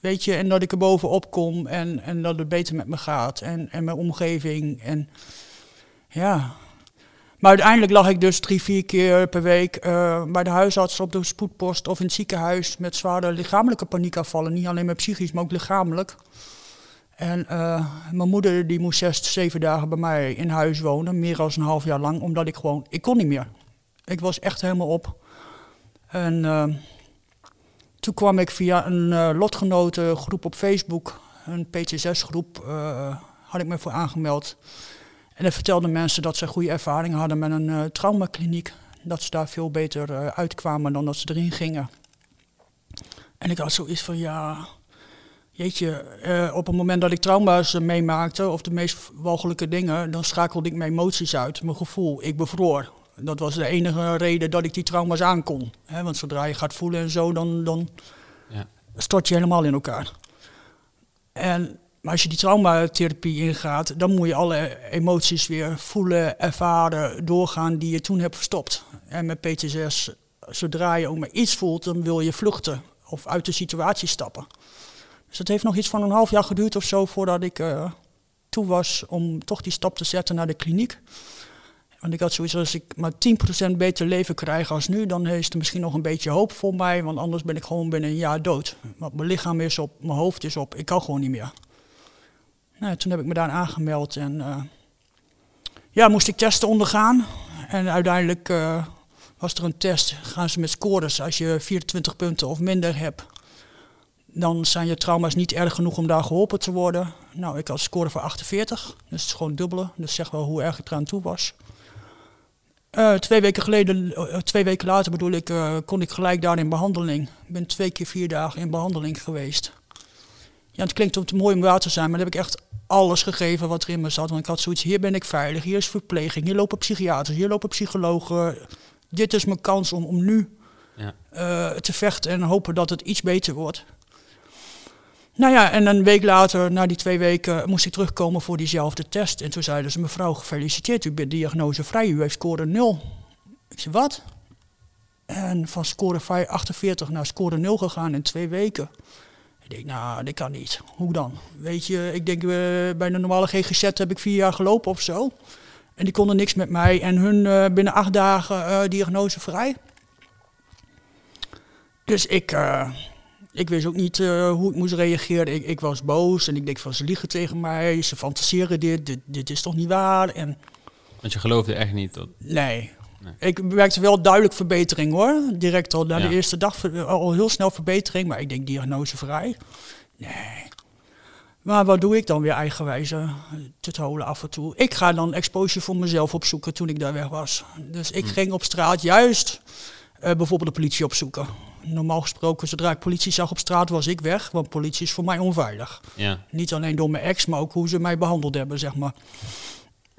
Weet je, en dat ik er bovenop kom en, en dat het beter met me gaat. En, en mijn omgeving. En ja. Maar uiteindelijk lag ik dus drie, vier keer per week eh, bij de huisarts op de spoedpost of in het ziekenhuis met zware lichamelijke paniekaanvallen. Niet alleen maar psychisch, maar ook lichamelijk. En eh, mijn moeder die moest zes, zeven dagen bij mij in huis wonen, meer dan een half jaar lang, omdat ik gewoon, ik kon niet meer. Ik was echt helemaal op. En eh, toen kwam ik via een eh, lotgenotengroep op Facebook, een PTSS-groep, eh, had ik me voor aangemeld. En dan vertelden mensen dat ze goede ervaringen hadden met een eh, traumakliniek. Dat ze daar veel beter uitkwamen dan dat ze erin gingen. En ik had zoiets van, ja, jeetje, op het moment dat ik trauma's meemaakte, of de meest walgelijke dingen, dan schakelde ik mijn emoties uit, mijn gevoel. Ik bevroor. Dat was de enige reden dat ik die trauma's aankon. Hè, want zodra je gaat voelen en zo, dan, dan Ja. stort je helemaal in elkaar. En, maar als je die traumatherapie ingaat, dan moet je alle emoties weer voelen, ervaren, doorgaan die je toen hebt verstopt. En met PTSS, zodra je ook maar iets voelt, dan wil je vluchten of uit de situatie stappen. Dus het heeft nog iets van een half jaar geduurd of zo voordat ik eh toe was om toch die stap te zetten naar de kliniek. Want ik had zoiets als ik maar 10% beter leven krijg als nu, dan is er misschien nog een beetje hoop voor mij. Want anders ben ik gewoon binnen een jaar dood. Want mijn lichaam is op, mijn hoofd is op, ik kan gewoon niet meer. Nou, toen heb ik me daar aangemeld en uh, ja, moest ik testen ondergaan. En uiteindelijk uh, was er een test, gaan ze met scores. Als je 24 punten of minder hebt, dan zijn je trauma's niet erg genoeg om daar geholpen te worden. Nou, ik had score van 48, dus het is gewoon dubbele. Dus zeg wel hoe erg ik eraan toe was. Uh, twee weken geleden, uh, twee weken later bedoel ik, uh, kon ik gelijk daar in behandeling. Ik ben twee keer vier dagen in behandeling geweest. Ja, het klinkt te mooi om waar te zijn, maar dan heb ik echt alles gegeven wat er in me zat. Want ik had zoiets, hier ben ik veilig, hier is verpleging, hier lopen psychiaters, hier lopen psychologen. Dit is mijn kans om, om nu ja. te vechten en hopen dat het iets beter wordt. Nou ja, en een week later, na die twee weken, moest ik terugkomen voor diezelfde test. En toen zeiden ze, mevrouw, gefeliciteerd, u bent diagnosevrij, u heeft score 0. Ik zei, wat? En van score 48 naar score 0 gegaan in twee weken. Ik denk, nou, dat kan niet. Hoe dan? Weet je, ik denk, uh, bij de normale GGZ heb ik vier jaar gelopen of zo. En die konden niks met mij. En hun uh, binnen acht dagen uh, diagnosevrij. Dus ik ik wist ook niet uh, hoe ik moest reageren. Ik, ik, was boos en ik denk van ze liegen tegen mij, ze fantaseren dit, dit, dit is toch niet waar. En Want je geloofde echt niet dat... Nee. nee. Ik merkte wel duidelijk verbetering hoor. Direct al na ja. de eerste dag al heel snel verbetering, maar ik denk diagnosevrij. Nee. Maar wat doe ik dan weer eigenwijs? te holen af en toe. Ik ga dan exposure voor mezelf opzoeken toen ik daar weg was. Dus ik hm. ging op straat juist uh, bijvoorbeeld de politie opzoeken normaal gesproken, zodra ik politie zag op straat, was ik weg. Want politie is voor mij onveilig. Ja. Niet alleen door mijn ex, maar ook hoe ze mij behandeld hebben, zeg maar.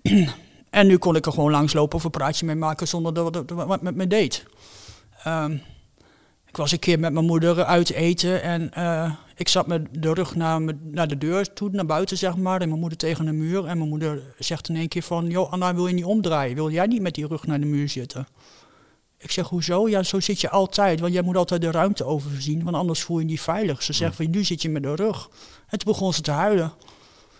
en nu kon ik er gewoon langslopen of een praatje mee maken zonder dat het wat met me deed. Um, ik was een keer met mijn moeder uit eten en uh, ik zat met de rug naar, naar de deur toe, naar buiten zeg maar. En mijn moeder tegen de muur. En mijn moeder zegt in één keer van, joh Anna, wil je niet omdraaien? Wil jij niet met die rug naar de muur zitten? Ik zeg, hoezo? Ja, zo zit je altijd. Want jij moet altijd de ruimte overzien, want anders voel je je niet veilig. Ze zegt, van, nu zit je met de rug. En toen begon ze te huilen.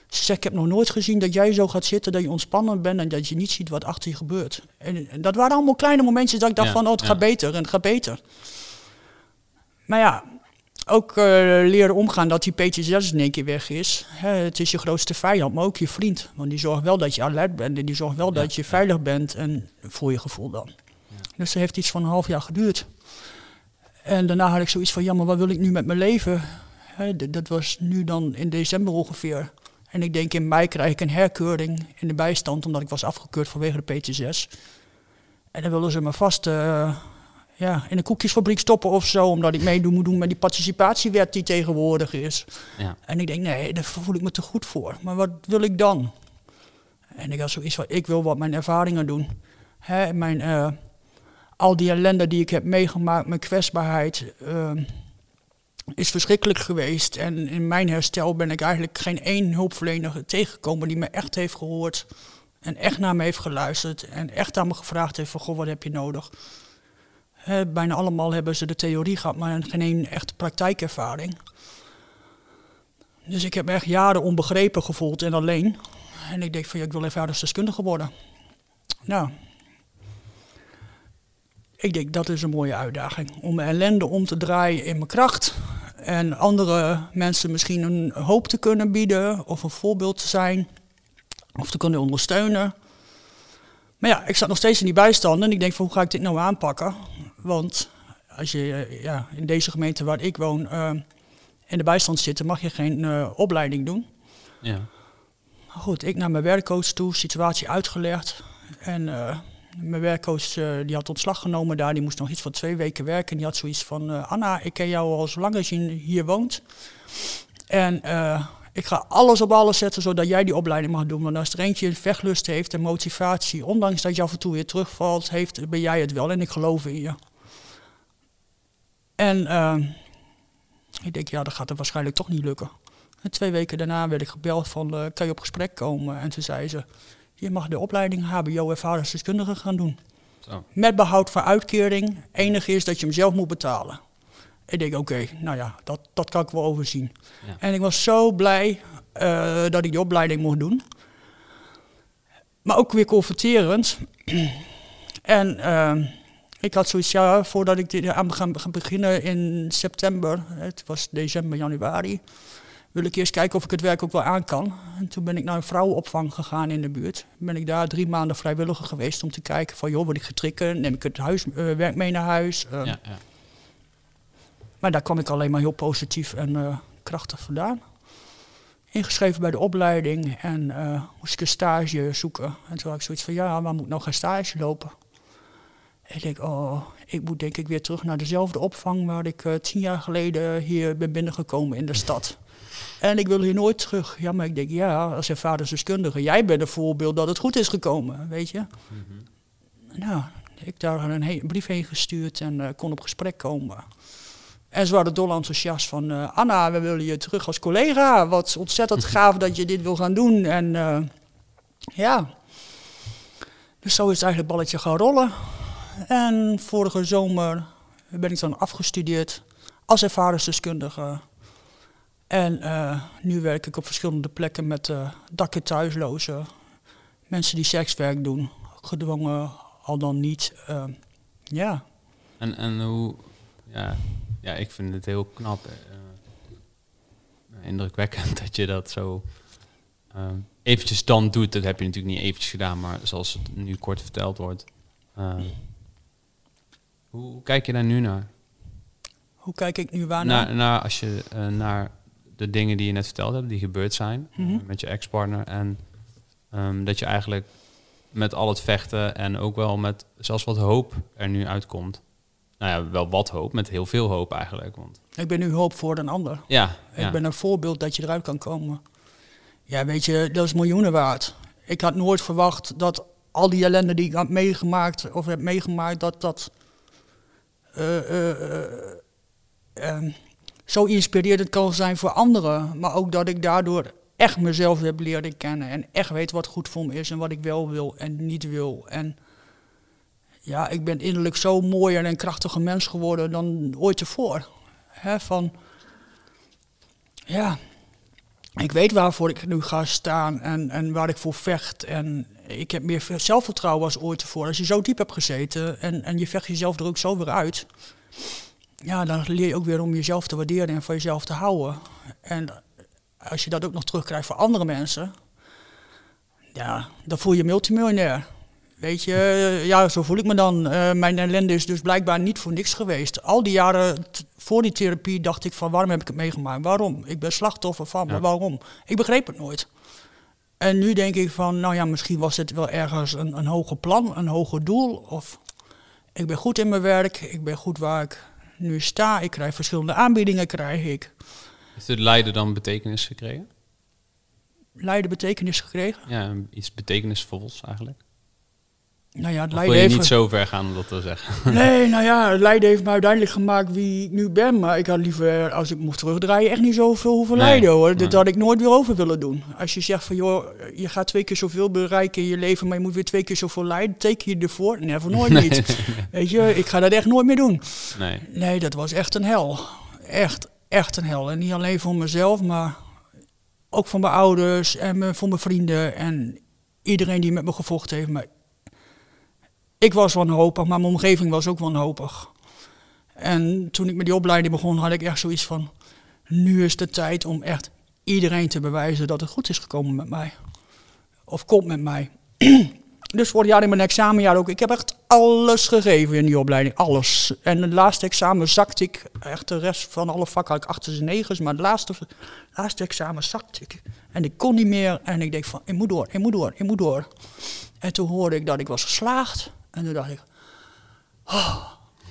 Ze zegt, ik heb nog nooit gezien dat jij zo gaat zitten, dat je ontspannen bent en dat je niet ziet wat achter je gebeurt. En, en dat waren allemaal kleine momentjes dat ik dacht van, oh, het gaat beter en het gaat beter. Maar ja, ook uh, leren omgaan dat die PTSS in één keer weg is. Hè, het is je grootste vijand, maar ook je vriend. Want die zorgt wel dat je alert bent en die zorgt wel dat je veilig bent en voor je gevoel dan. Dus dat heeft iets van een half jaar geduurd. En daarna had ik zoiets van, ja, maar wat wil ik nu met mijn leven? dat was nu dan in december ongeveer. En ik denk in mei krijg ik een herkeuring in de bijstand, omdat ik was afgekeurd vanwege de PT6. En dan willen ze me vast uh, ja, in een koekjesfabriek stoppen of zo, omdat ik meedoen moet doen met die participatiewet die tegenwoordig is. Ja. En ik denk, nee, daar voel ik me te goed voor. Maar wat wil ik dan? En ik had zoiets van, ik wil wat mijn ervaringen doen. Hè, mijn, uh, al die ellende die ik heb meegemaakt, mijn kwetsbaarheid, uh, is verschrikkelijk geweest. En in mijn herstel ben ik eigenlijk geen één hulpverlener tegengekomen die me echt heeft gehoord. En echt naar me heeft geluisterd. En echt aan me gevraagd heeft van, goh, wat heb je nodig? bijna allemaal hebben ze de theorie gehad, maar geen één echte praktijkervaring. Dus ik heb me echt jaren onbegrepen gevoeld en alleen. En ik denk van, ja, ik wil ervaringsdeskundige worden. Nou, ik denk dat is een mooie uitdaging. Om mijn ellende om te draaien in mijn kracht. En andere mensen misschien een hoop te kunnen bieden. Of een voorbeeld te zijn. Of te kunnen ondersteunen. Maar ja, ik zat nog steeds in die bijstand. En ik denk van hoe ga ik dit nou aanpakken? Want als je eh, ja, in deze gemeente waar ik woon uh, in de bijstand zit, mag je geen uh, opleiding doen. Ja. Goed, ik naar mijn werkcoach toe, situatie uitgelegd. En uh, mijn werkcoach uh, die had ontslag genomen daar. Die moest nog iets van twee weken werken. En die had zoiets van... Uh, Anna, ik ken jou al zo lang als je hier woont. En uh, ik ga alles op alles zetten zodat jij die opleiding mag doen. Want als er eentje vechtlust heeft en motivatie... ondanks dat je af en toe weer terugvalt, heeft, ben jij het wel. En ik geloof in je. En ik denk, ja, dat gaat er waarschijnlijk toch niet lukken. En twee weken daarna werd ik gebeld van... kan je op gesprek komen? En toen zei ze... Je mag de opleiding HBO-ervaringsdeskundige gaan doen. Zo. Met behoud van uitkering. Enige is dat je hem zelf moet betalen. Ik denk, oké, nou ja, dat, dat kan ik wel overzien. En ik was zo blij uh, dat ik die opleiding mocht doen. maar ook weer confronterend. en ehm, ik had zoiets, ja, voordat ik dit aan ga beginnen in september, het was december, januari, wil ik eerst kijken of ik het werk ook wel aan kan. En toen ben ik naar een vrouwenopvang gegaan in de buurt. Ben ik daar drie maanden vrijwilliger geweest om te kijken van, joh, word ik getrikken? Neem ik het huiswerk werk mee naar huis? Ehm, Ja, ja. maar daar kwam ik alleen maar heel positief en eh, krachtig vandaan. Ingeschreven bij de opleiding en eh, moest ik een stage zoeken. En toen had ik zoiets van, ja, waar moet ik nou gaan stage lopen? En ik denk, oh, ik moet denk ik weer terug naar dezelfde opvang waar ik eh, tien jaar geleden hier ben binnengekomen in de stad. En ik wil hier nooit terug. Ja, maar ik denk, ja, als ervaringsdeskundige, jij bent een voorbeeld dat het goed is gekomen, weet je. Nou, ik daar een, he- een brief heen gestuurd en eh, kon op gesprek komen. En ze waren dol enthousiast van... eh, Anna, we willen je terug als collega. Wat ontzettend gaaf dat je dit wil gaan doen. En eh, ja... Dus zo is het eigenlijk balletje gaan rollen. En vorige zomer ben ik dan afgestudeerd als ervaringsdeskundige. En eh, nu werk ik op verschillende plekken met uh, dakken thuislozen. Mensen die sekswerk doen, gedwongen al dan niet. eh, ja, En, en hoe, ja, ja, ik vind het heel knap, eh, indrukwekkend dat je dat zo eh, eventjes dan doet. Dat heb je natuurlijk niet eventjes gedaan, maar zoals het nu kort verteld wordt. Eh, hoe, kijk je daar nu naar? hoe kijk ik nu waarnaar? Naar, naar als je eh, naar de dingen die je net verteld hebt, die gebeurd zijn eh, Mhm. met je ex-partner. En ehm, dat je eigenlijk met al het vechten en ook wel met zelfs wat hoop er nu uitkomt. Nou ja, wel wat hoop, met heel veel hoop eigenlijk. Want Ik ben nu hulp voor een ander. ja, ja. Ik ben een voorbeeld dat je eruit kan komen. Ja, weet je, dat is miljoenen waard. Ik had nooit verwacht dat al die ellende die ik had meegemaakt, of heb meegemaakt, dat dat eh, eh, ehm, zo inspirerend kan zijn voor anderen. Maar ook dat ik daardoor echt mezelf heb leren kennen en echt weet wat goed voor me is en wat ik wel wil en niet wil. En ja, ik ben innerlijk zo mooier en krachtiger mens geworden dan ooit tevoren. Hè, van, ja, ik weet waarvoor ik nu ga staan en, en waar ik voor vecht. En ik heb meer zelfvertrouwen als ooit tevoren. Als je zo diep hebt gezeten en, en je vecht jezelf er ook zo weer uit. Ja, dan leer je ook weer om jezelf te waarderen en van jezelf te houden. En als je dat ook nog terugkrijgt voor andere mensen, ja, dan voel je je multimiljonair. Weet je, ja, zo voel ik me dan. Eh, mijn ellende is dus blijkbaar niet voor niks geweest. Al die jaren voor die therapie dacht ik van waarom heb ik het meegemaakt? Waarom? Ik ben slachtoffer van, maar waarom? Ik begreep het nooit. En nu denk ik van, nou ja, misschien was het wel ergens een, een hoger plan, een hoger doel. Of ik ben goed in mijn werk, ik ben goed waar ik nu sta. Ik krijg verschillende aanbiedingen, krijg ik. Heeft het lijden dan betekenis gekregen? Leiden betekenis gekregen. Ja, iets betekenisvols eigenlijk. Nou ja, het Of wil Leiden je heeft... niet zo ver gaan om dat te zeggen? Nee, nou ja, Leiden heeft me uiteindelijk gemaakt wie ik nu ben. Maar ik had liever, als ik mocht terugdraaien, echt niet zoveel hoeven Nee, lijden hoor. nee. Dat had ik nooit weer over willen doen. Als je zegt van joh, je gaat twee keer zoveel bereiken in je leven, maar je moet weer twee keer zoveel lijden. Teken je ervoor? Never, nooit niet. Weet je, ik ga dat echt nooit meer doen. Nee. Nee, dat was echt een hel. Echt, echt een hel. En niet alleen voor mezelf, maar ook voor mijn ouders en voor mijn vrienden en iedereen die met me gevochten heeft. Maar ik was wanhopig, maar mijn omgeving was ook wanhopig. En toen ik met die opleiding begon, had ik echt zoiets van... Nu is de tijd om echt iedereen te bewijzen dat het goed is gekomen met mij. Of komt met mij. Dus vorig jaar in mijn examenjaar ook. Ik heb echt alles gegeven in die opleiding. Alles. En het laatste examen zakte ik. Echt de rest van alle vakken had ik achters en negens. Maar het laatste, laatste examen zakte ik. En ik kon niet meer. En ik denk van, ik moet door, ik moet door, ik moet door. En toen hoorde ik dat ik was geslaagd. En toen dacht ik, oh,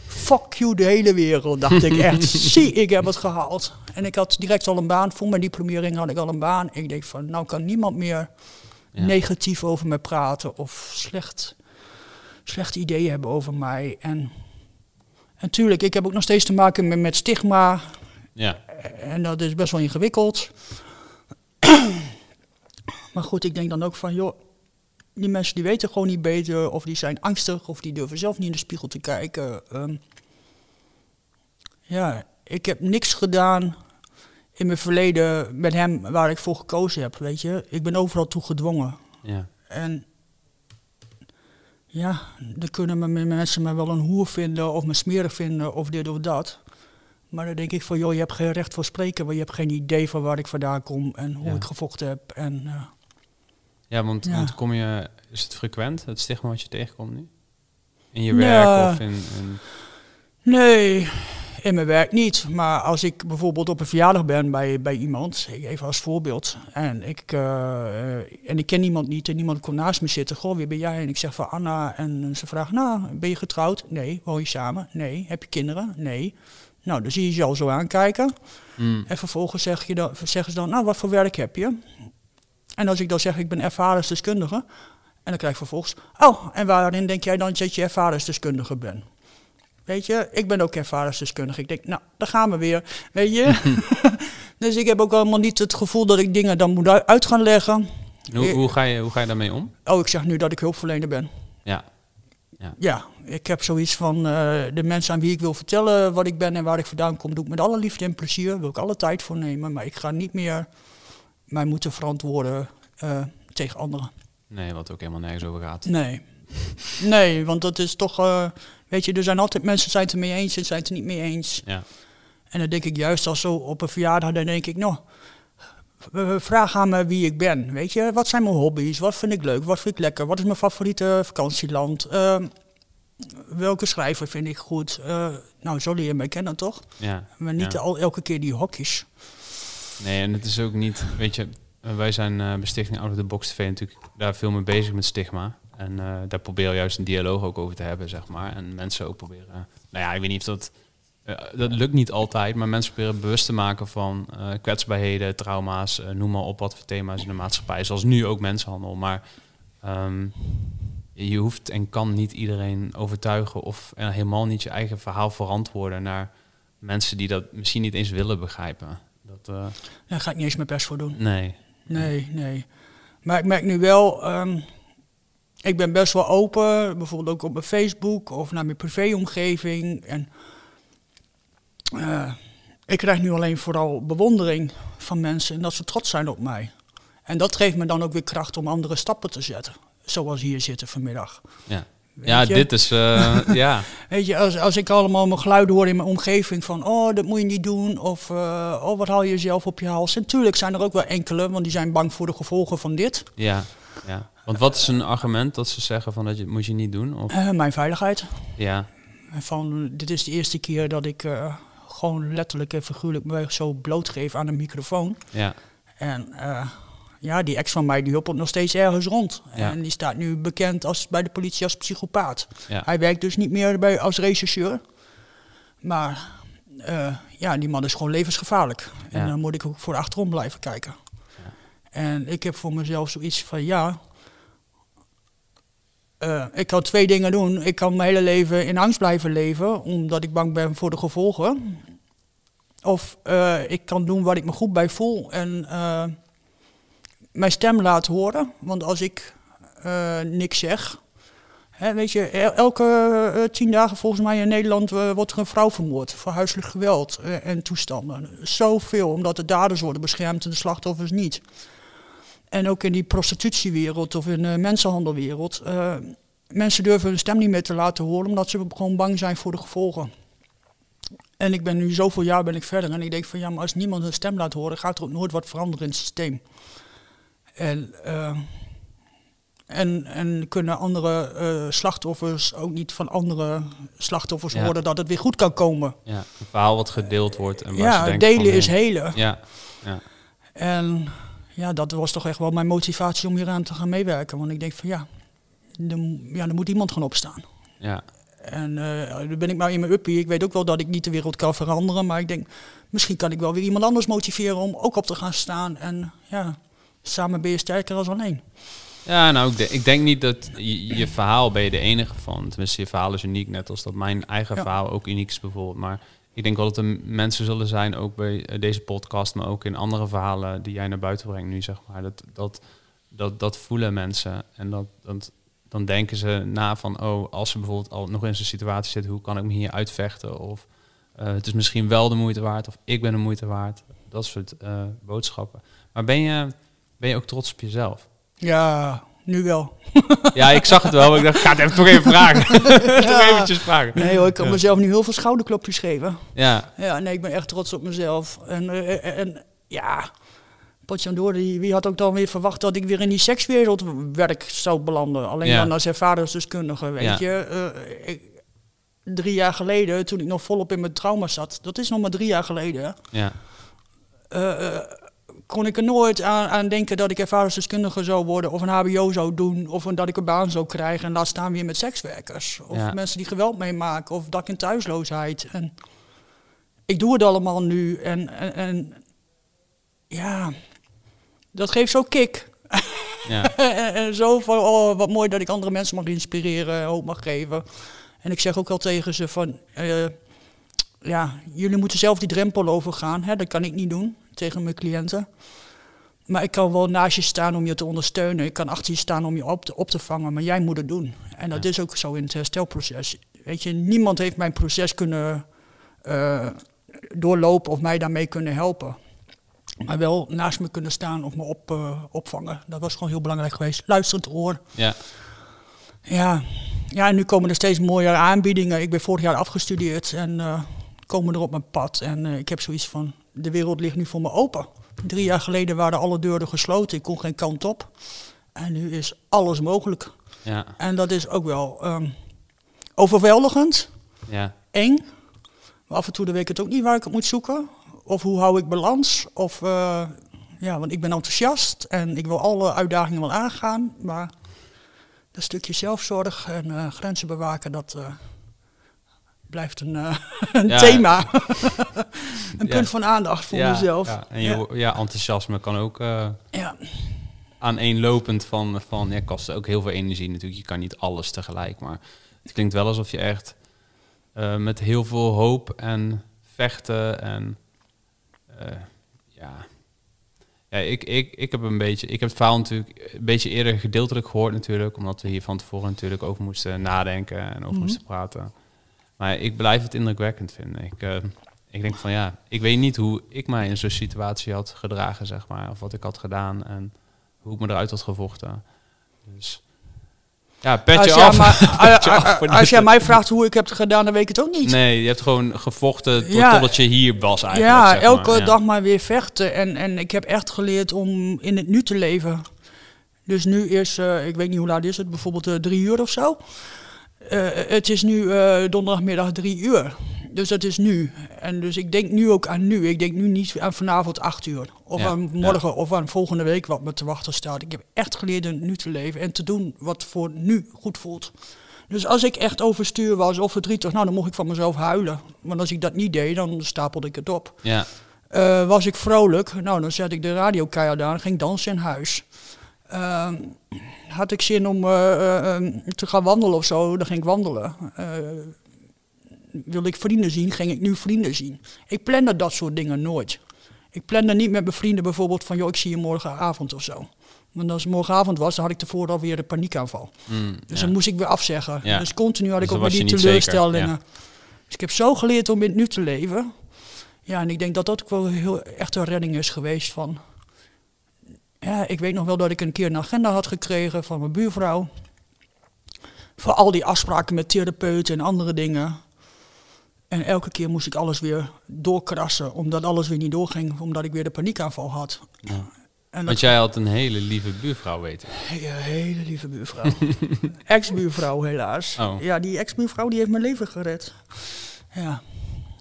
fuck you de hele wereld. Dacht ik echt, zie, ik heb het gehaald. En ik had direct al een baan. Voor mijn diplomering had ik al een baan. Ik denk van, nou kan niemand meer Ja. negatief over me praten of slecht, slechte ideeën hebben over mij. En natuurlijk, ik heb ook nog steeds te maken met, met stigma Ja. en dat is best wel ingewikkeld. maar goed, ik denk dan ook van, joh, die mensen die weten gewoon niet beter of die zijn angstig of die durven zelf niet in de spiegel te kijken. Ehm, ja, ik heb niks gedaan in mijn verleden met hem waar ik voor gekozen heb, weet je. Ik ben overal toe gedwongen. Ja. En ja, dan kunnen me- mensen me wel een hoer vinden of me smerig vinden of dit of dat. Maar dan denk ik van, joh, je hebt geen recht voor spreken, want je hebt geen idee van waar ik vandaan kom en hoe Ja. ik gevochten heb. En eh, Ja, want, Ja. want kom je, is het frequent, het stigma wat je tegenkomt nu? In je Ja. werk of in... in nee, in mijn werk niet. Maar als ik bijvoorbeeld op een verjaardag ben bij, bij iemand, even als voorbeeld, en ik, eh, eh, en ik ken niemand niet en niemand komt naast me zitten, goh, wie ben jij? En ik zeg van Anna en ze vraagt, nou, ben je getrouwd? Nee. Woon je samen? Nee. Heb je kinderen? Nee. Nou, dan zie je ze al zo aankijken. Mm, En vervolgens zeg je dan, zeggen ze dan, nou, wat voor werk heb je? En als ik dan zeg, ik ben ervaringsdeskundige, en dan krijg ik vervolgens, oh, en waarin denk jij dan dat je ervaringsdeskundige bent? Weet je, ik ben ook ervaringsdeskundige. Ik denk, nou, daar gaan we weer, weet je. dus ik heb ook allemaal niet het gevoel dat ik dingen dan moet uit gaan leggen. hoe, hoe, ga je, hoe ga je daarmee om? Oh, ik zeg nu dat ik hulpverlener ben. Ja, Ja, ik heb zoiets van eh, de mensen aan wie ik wil vertellen wat ik ben en waar ik vandaan kom, doe ik met alle liefde en plezier. Wil ik alle tijd voor nemen, maar ik ga niet meer mij moeten verantwoorden eh, tegen anderen. nee, wat ook helemaal nergens over gaat. Nee. Nee, want dat is toch, eh, weet je, er zijn altijd mensen zijn het er mee eens en zijn het er niet mee eens. Ja, En dan denk ik juist als zo op een verjaardag, dan denk ik, nou, vraag aan me wie ik ben. Weet je, wat zijn mijn hobby's? Wat vind ik leuk? Wat vind ik lekker? Wat is mijn favoriete vakantieland? Ehm, welke schrijver vind ik goed? Eh, nou, zo leer je mij kennen, toch? ja. Maar niet ja. al elke keer die hokjes. Nee, en het is ook niet, weet je, wij zijn eh bij Stichting Out of the Box TV natuurlijk daar veel mee bezig met stigma. En eh, daar proberen juist een dialoog ook over te hebben, zeg maar. En mensen ook proberen, nou ja, ik weet niet of dat, eh, dat lukt niet altijd, maar mensen proberen bewust te maken van kwetsbaarheden, trauma's, noem maar op wat voor thema's in de maatschappij, zoals nu ook mensenhandel. Maar ehm, je hoeft en kan niet iedereen overtuigen of helemaal niet je eigen verhaal verantwoorden naar mensen die dat misschien niet eens willen begrijpen. Dat, eh, Daar ga ik niet eens mijn best voor doen. Nee. Nee, nee. Maar ik merk nu wel, ehm, ik ben best wel open, bijvoorbeeld ook op mijn Facebook of naar mijn privéomgeving. En eh, ik krijg nu alleen vooral bewondering van mensen en dat ze trots zijn op mij. En dat geeft me dan ook weer kracht om andere stappen te zetten. Zoals hier zitten vanmiddag. Ja, ja je? dit is... eh, ja. Weet je, als, als ik allemaal mijn geluiden hoor in mijn omgeving van, oh, dat moet je niet doen, of eh, oh, wat haal je jezelf op je hals. En tuurlijk zijn er ook wel enkele, want die zijn bang voor de gevolgen van dit. ja, ja. Want wat is een argument dat ze zeggen van dat je moet je niet doen? Of, Eh, mijn veiligheid. ja, En Van, dit is de eerste keer dat ik gewoon letterlijk en figuurlijk me zo blootgeef aan een microfoon. ja, En ja, die ex van mij die hoppelt nog steeds ergens rond. Ja. En die staat nu bekend als, bij de politie als psychopaat. ja. Hij werkt dus niet meer bij, als rechercheur. Maar eh, ja, die man is gewoon levensgevaarlijk. En dan moet ik ook voor achterom blijven kijken. En ik heb voor mezelf zoiets van ja. eh, ik kan twee dingen doen. Ik kan mijn hele leven in angst blijven leven, omdat ik bang ben voor de gevolgen. Of eh, ik kan doen waar ik me goed bij voel en mijn stem laten horen. Want als ik eh, niks zeg, Hè, weet je, el- elke eh, tien dagen volgens mij in Nederland eh, wordt er een vrouw vermoord voor huiselijk geweld en toestanden. Zoveel, omdat de daders worden beschermd en de slachtoffers niet. En ook in die prostitutiewereld of in de mensenhandelwereld. mensen durven hun stem niet meer te laten horen omdat ze gewoon bang zijn voor de gevolgen. En ik ben nu zoveel jaar ben ik verder en ik denk van ja, maar als niemand hun stem laat horen, gaat er ook nooit wat veranderen in het systeem. En eh, en, en kunnen andere eh, slachtoffers ook niet van andere slachtoffers Ja. horen dat het weer goed kan komen. ja. Een verhaal wat gedeeld wordt. En waar Ja, delen van, is helen. Ja, ja, En ja, dat was toch echt wel mijn motivatie om hier aan te gaan meewerken. Want ik denk van ja, er, ja, er moet iemand gaan opstaan. ja, En eh dan ben ik maar in mijn uppie. Ik weet ook wel dat ik niet de wereld kan veranderen. Maar ik denk, misschien kan ik wel weer iemand anders motiveren om ook op te gaan staan. En ja, samen ben je sterker als alleen. Ja, nou, ik, de- ik denk niet dat je, je verhaal ben je de enige van. Tenminste, je verhaal is uniek, net als dat mijn eigen Ja. verhaal ook uniek is bijvoorbeeld. Maar ik denk wel dat er mensen zullen zijn, ook bij eh, deze podcast, maar ook in andere verhalen die jij naar buiten brengt nu, zeg maar. Dat, dat, dat, dat voelen mensen en dat, dat, dan denken ze na van, oh, als ze bijvoorbeeld al nog in zo'n situatie zitten, hoe kan ik me hier uitvechten? Of eh, het is misschien wel de moeite waard, of ik ben de moeite waard. Dat soort eh, boodschappen. Maar ben je, ben je ook trots op jezelf? Ja, nu wel. Ja, ik zag het wel, maar ik dacht, ik ga het even toch even vragen. toch eventjes vragen. Nee hoor, ik kan Ja. mezelf nu heel veel schouderklopjes geven. Ja, Ja, nee, ik ben echt trots op mezelf. En, eh, en ja, die wie had ook dan weer verwacht dat ik weer in die sekswereld werk zou belanden. Alleen Ja. dan als ervaringsdeskundige, weet Ja. je. Eh, ik- drie jaar geleden, toen ik nog volop in mijn trauma zat, dat is nog maar drie jaar geleden, ja, eh, eh, kon ik er nooit aan, aan denken dat ik ervaringsdeskundige zou worden of een hbo zou doen of dat ik een baan zou krijgen en laat staan weer met sekswerkers. Of Ja. mensen die geweld meemaken of dat ik in thuisloosheid. En ik doe het allemaal nu en, en, en ja, dat geeft zo kick. ja, en, en zo van, oh, wat mooi dat ik andere mensen mag inspireren, hoop mag geven. En ik zeg ook al tegen ze van, eh, ja, jullie moeten zelf die drempel overgaan. Hè? Dat kan ik niet doen tegen mijn cliënten. Maar ik kan wel naast je staan om je te ondersteunen. Ik kan achter je staan om je op te, op te vangen. Maar jij moet het doen. En dat Ja. is ook zo in het herstelproces. Weet je, niemand heeft mijn proces kunnen eh, doorlopen of mij daarmee kunnen helpen. Maar wel naast me kunnen staan of me op, eh, opvangen. Dat was gewoon heel belangrijk geweest. Luisterend oor. ja, Ja. ja, en nu komen er steeds mooiere aanbiedingen. Ik ben vorig jaar afgestudeerd en eh, komen er op mijn pad. En ik heb zoiets van, de wereld ligt nu voor me open. Drie jaar geleden waren alle deuren gesloten. Ik kon geen kant op. En nu is alles mogelijk. ja, En dat is ook wel ehm, overweldigend, ja, eng. Maar af en toe weet ik het ook niet waar ik het moet zoeken. Of hoe hou ik balans. Of, eh, ja, want ik ben enthousiast en ik wil alle uitdagingen wel aangaan. Maar dat stukje zelfzorg en eh, grenzen bewaken, dat eh, blijft een, eh, een Ja. thema. een Ja. punt van aandacht voor ja, mezelf. Ja, en je, ja. enthousiasme kan ook Ja. aaneenlopend van, van ja, kost ook heel veel energie natuurlijk. Je kan niet alles tegelijk, maar het klinkt wel alsof je echt eh, met heel veel hoop en vechten en ja. Ja, ik, ik, ik heb een beetje, ik heb het verhaal natuurlijk een beetje eerder gedeeltelijk gehoord natuurlijk, omdat we hier van tevoren natuurlijk over moesten nadenken en over Mhm. moesten praten. Maar ik blijf het indrukwekkend vinden. Ik, eh, ik denk van ja, ik weet niet hoe ik mij in zo'n situatie had gedragen, zeg maar, of wat ik had gedaan en hoe ik me eruit had gevochten. Dus ja, petje Als, jij af. maar- Petje als jij mij vraagt hoe ik heb het gedaan, dan weet ik het ook niet. Nee, je hebt gewoon gevochten tot, Ja. totdat je hier was eigenlijk. ja, zeg maar. elke Ja. dag maar weer vechten. En, en ik heb echt geleerd om in het nu te leven. Dus nu is, eh, ik weet niet hoe laat is het, bijvoorbeeld eh, drie uur of zo. Eh, het is nu eh, donderdagmiddag drie uur. Dus dat is nu. En dus ik denk nu ook aan nu. Ik denk nu niet aan vanavond acht uur. Of Ja, aan morgen of aan volgende week wat me te wachten staat. Ik heb echt geleerd het nu te leven en te doen wat voor nu goed voelt. Dus als ik echt overstuur was of verdrietig, nou dan mocht ik van mezelf huilen. Want als ik dat niet deed, dan stapelde ik het op. Ja, Eh, was ik vrolijk, nou dan zet ik de radio keihard aan en ging dansen in huis. Ehm, had ik zin om eh, eh, ehm, te gaan wandelen of zo, dan ging ik wandelen. Eh, wilde ik vrienden zien, ging ik nu vrienden zien. Ik plande dat soort dingen nooit. Ik plande niet met mijn vrienden bijvoorbeeld van, joh, ik zie je morgenavond of zo. Want als het morgenavond was, dan had ik tevoren alweer een paniekaanval. mm, Dus ja. dan moest ik weer afzeggen. Ja. Dus continu had ik Dus ook weer die zeker, teleurstellingen. ja. Dus ik heb zo geleerd om in het nu te leven. Ja, en ik denk dat dat ook wel heel echt een redding is geweest van... Ja, ik weet nog wel dat ik een keer een agenda had gekregen van mijn buurvrouw. Voor al die afspraken met therapeuten en andere dingen. En elke keer moest ik alles weer doorkrassen, omdat alles weer niet doorging, omdat ik weer de paniekaanval had. Ja. En Want jij had een hele lieve buurvrouw weten. Hele, hele lieve buurvrouw. ex-buurvrouw helaas. Oh. Ja, die ex-buurvrouw die heeft mijn leven gered. Ja.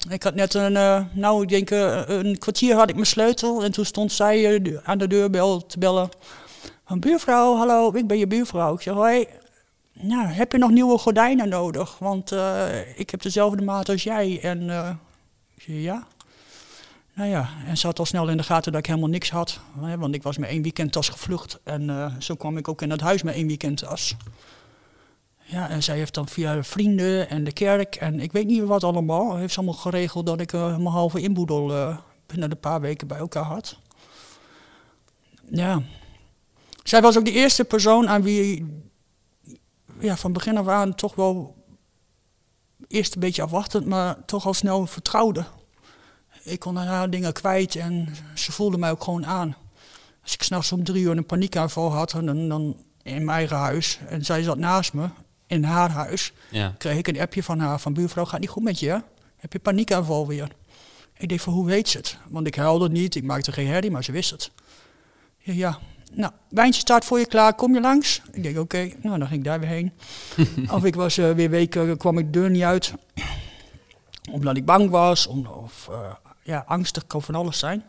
Ik had net een, eh, nou ik denk eh, een kwartier had ik mijn sleutel en toen stond zij eh, aan de deurbel te bellen. Van buurvrouw, hallo, ik ben je buurvrouw. Ik zeg, hoi, nou, heb je nog nieuwe gordijnen nodig? Want ik heb dezelfde maat als jij. En ik zeg, ja. Nou ja, en ze had al snel in de gaten dat ik helemaal niks had. Want ik was met één weekendtas gevlucht. En zo kwam ik ook in het huis met één weekendtas. Ja, en zij heeft dan via de vrienden en de kerk en ik weet niet wat allemaal... heeft ze allemaal geregeld dat ik eh, mijn halve inboedel eh, binnen een paar weken bij elkaar had. Ja. Zij was ook de eerste persoon aan wie ja, van begin af aan toch wel... eerst een beetje afwachtend, maar toch al snel vertrouwde. Ik kon haar dingen kwijt en ze voelde mij ook gewoon aan. Als ik s'nachts om drie uur een paniekaanval had, dan, dan in mijn eigen huis. En zij zat naast me in haar huis. Ja. Kreeg ik een appje van haar, van buurvrouw, gaat niet goed met je? hè? Heb je paniekaanval weer? Ik denk van, hoe weet ze het? Want ik huilde niet, ik maakte geen herrie, maar ze wist het. Ja, ja. nou, wijntje staat voor je klaar, kom je langs? Ik denk, oké, nou, dan ging ik daar weer heen. of ik was eh, weer weken, kwam ik de deur niet uit. Omdat ik bang was, om, of eh, ja, angstig, kan van alles zijn.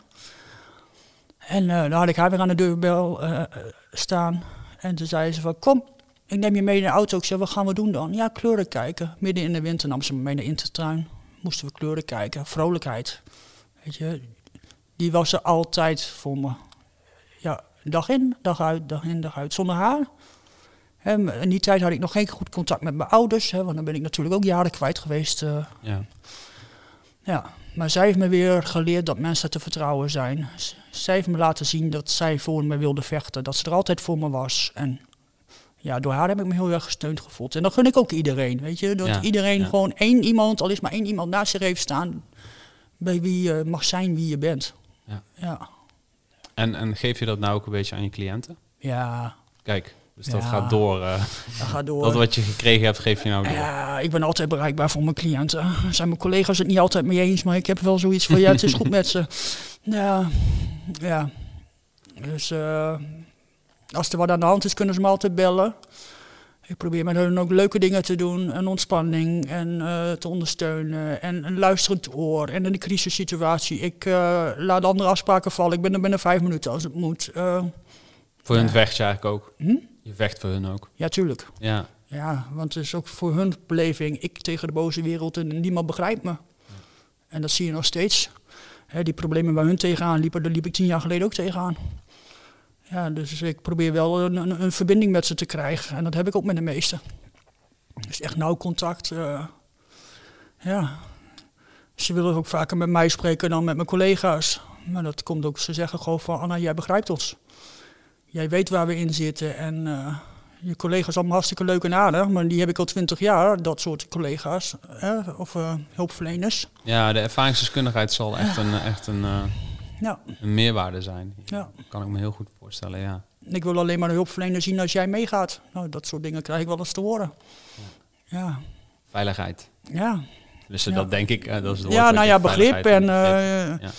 En eh, dan had ik haar weer aan de deurbel eh, eh, staan. En toen zei ze van, kom, ik neem je mee in de auto. Ik zei, wat gaan we doen dan? Ja, kleuren kijken. Midden in de winter nam ze me mee naar Intertuin. Moesten we kleuren kijken. Vrolijkheid. Weet je, die was er altijd voor me. Ja, dag in, dag uit, dag in, dag uit. Zonder haar. In die tijd had ik nog geen goed contact met mijn ouders. Want dan ben ik natuurlijk ook jaren kwijt geweest. eh, Ja. ja, maar zij heeft me weer geleerd dat mensen te vertrouwen zijn. Z- Zij heeft me laten zien dat zij voor me wilde vechten, dat ze er altijd voor me was. En ja, door haar heb ik me heel erg gesteund gevoeld. En dat gun ik ook iedereen, weet je. Dat Ja, iedereen ja. gewoon één iemand, al is maar één iemand naast zich heeft staan, bij wie je mag zijn wie je bent. Ja. Ja, En, en geef je dat nou ook een beetje aan je cliënten? ja Kijk, dus dat gaat door. eh, dat gaat door. dat wat je gekregen hebt, geef je nou door. Ja, ik ben altijd bereikbaar voor mijn cliënten. Zijn mijn collega's het niet altijd mee eens, maar ik heb wel zoiets van, ja, het is goed met ze. Ja, ja. Dus eh, als er wat aan de hand is, kunnen ze me altijd bellen. Ik probeer met hen ook leuke dingen te doen, en ontspanning en eh, te ondersteunen en een luisterend oor en in de crisissituatie. Ik eh, laat andere afspraken vallen, ik ben er binnen vijf minuten als het moet. Eh, Voor hun Ja. vecht je eigenlijk ook. hm? Je vecht voor hun ook. Ja, tuurlijk. Ja, Ja, want het is ook voor hun beleving, ik tegen de boze wereld en niemand begrijpt me. En dat zie je nog steeds. Hè, die problemen waar hun tegenaan liepen, daar liep ik tien jaar geleden ook tegenaan. Ja, dus ik probeer wel een, een, verbinding met ze te krijgen. En dat heb ik ook met de meesten. Dus echt nauw contact. eh, ja. Ze willen ook vaker met mij spreken dan met mijn collega's. Maar dat komt ook, ze zeggen gewoon van, Anna, jij begrijpt ons. Jij weet waar we in zitten en... eh, je collega's allemaal hartstikke leuk en aardig, maar die heb ik al twintig jaar, dat soort collega's, hè, of eh, hulpverleners. ja de ervaringsdeskundigheid zal echt een, echt een, eh, Ja, een meerwaarde zijn. ja. Kan ik me heel goed voorstellen, ja. Ik wil alleen maar een hulpverlener zien als jij meegaat. Nou, dat soort dingen krijg ik wel eens te horen. Ja, Veiligheid. ja. Dus dat denk ik, eh, dat is het Ja, nou ja, begrip en eh, Ja.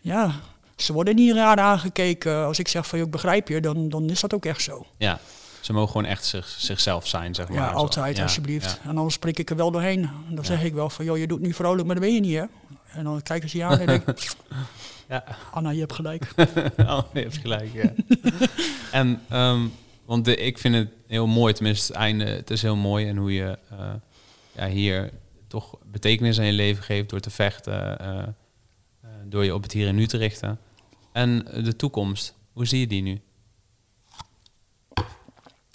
ja, ze worden niet raar aangekeken. Als ik zeg van, joh, ik begrijp je, dan, dan is dat ook echt zo. ja, ze mogen gewoon echt zich, zichzelf zijn, zeg maar. Ja, altijd, alsjeblieft. En anders prik ik er wel doorheen. Dan zeg ik wel van, joh, je doet nu vrolijk, maar dat ben je niet, hè? En dan kijken ze je aan en denk Ja. Anna, je hebt gelijk. Oh, je hebt gelijk, ja. en, ehm, want de, ik vind het heel mooi, tenminste het einde, het is heel mooi en hoe je eh, ja, hier toch betekenis aan je leven geeft door te vechten, eh, eh, door je op het hier en nu te richten. En de toekomst, hoe zie je die nu?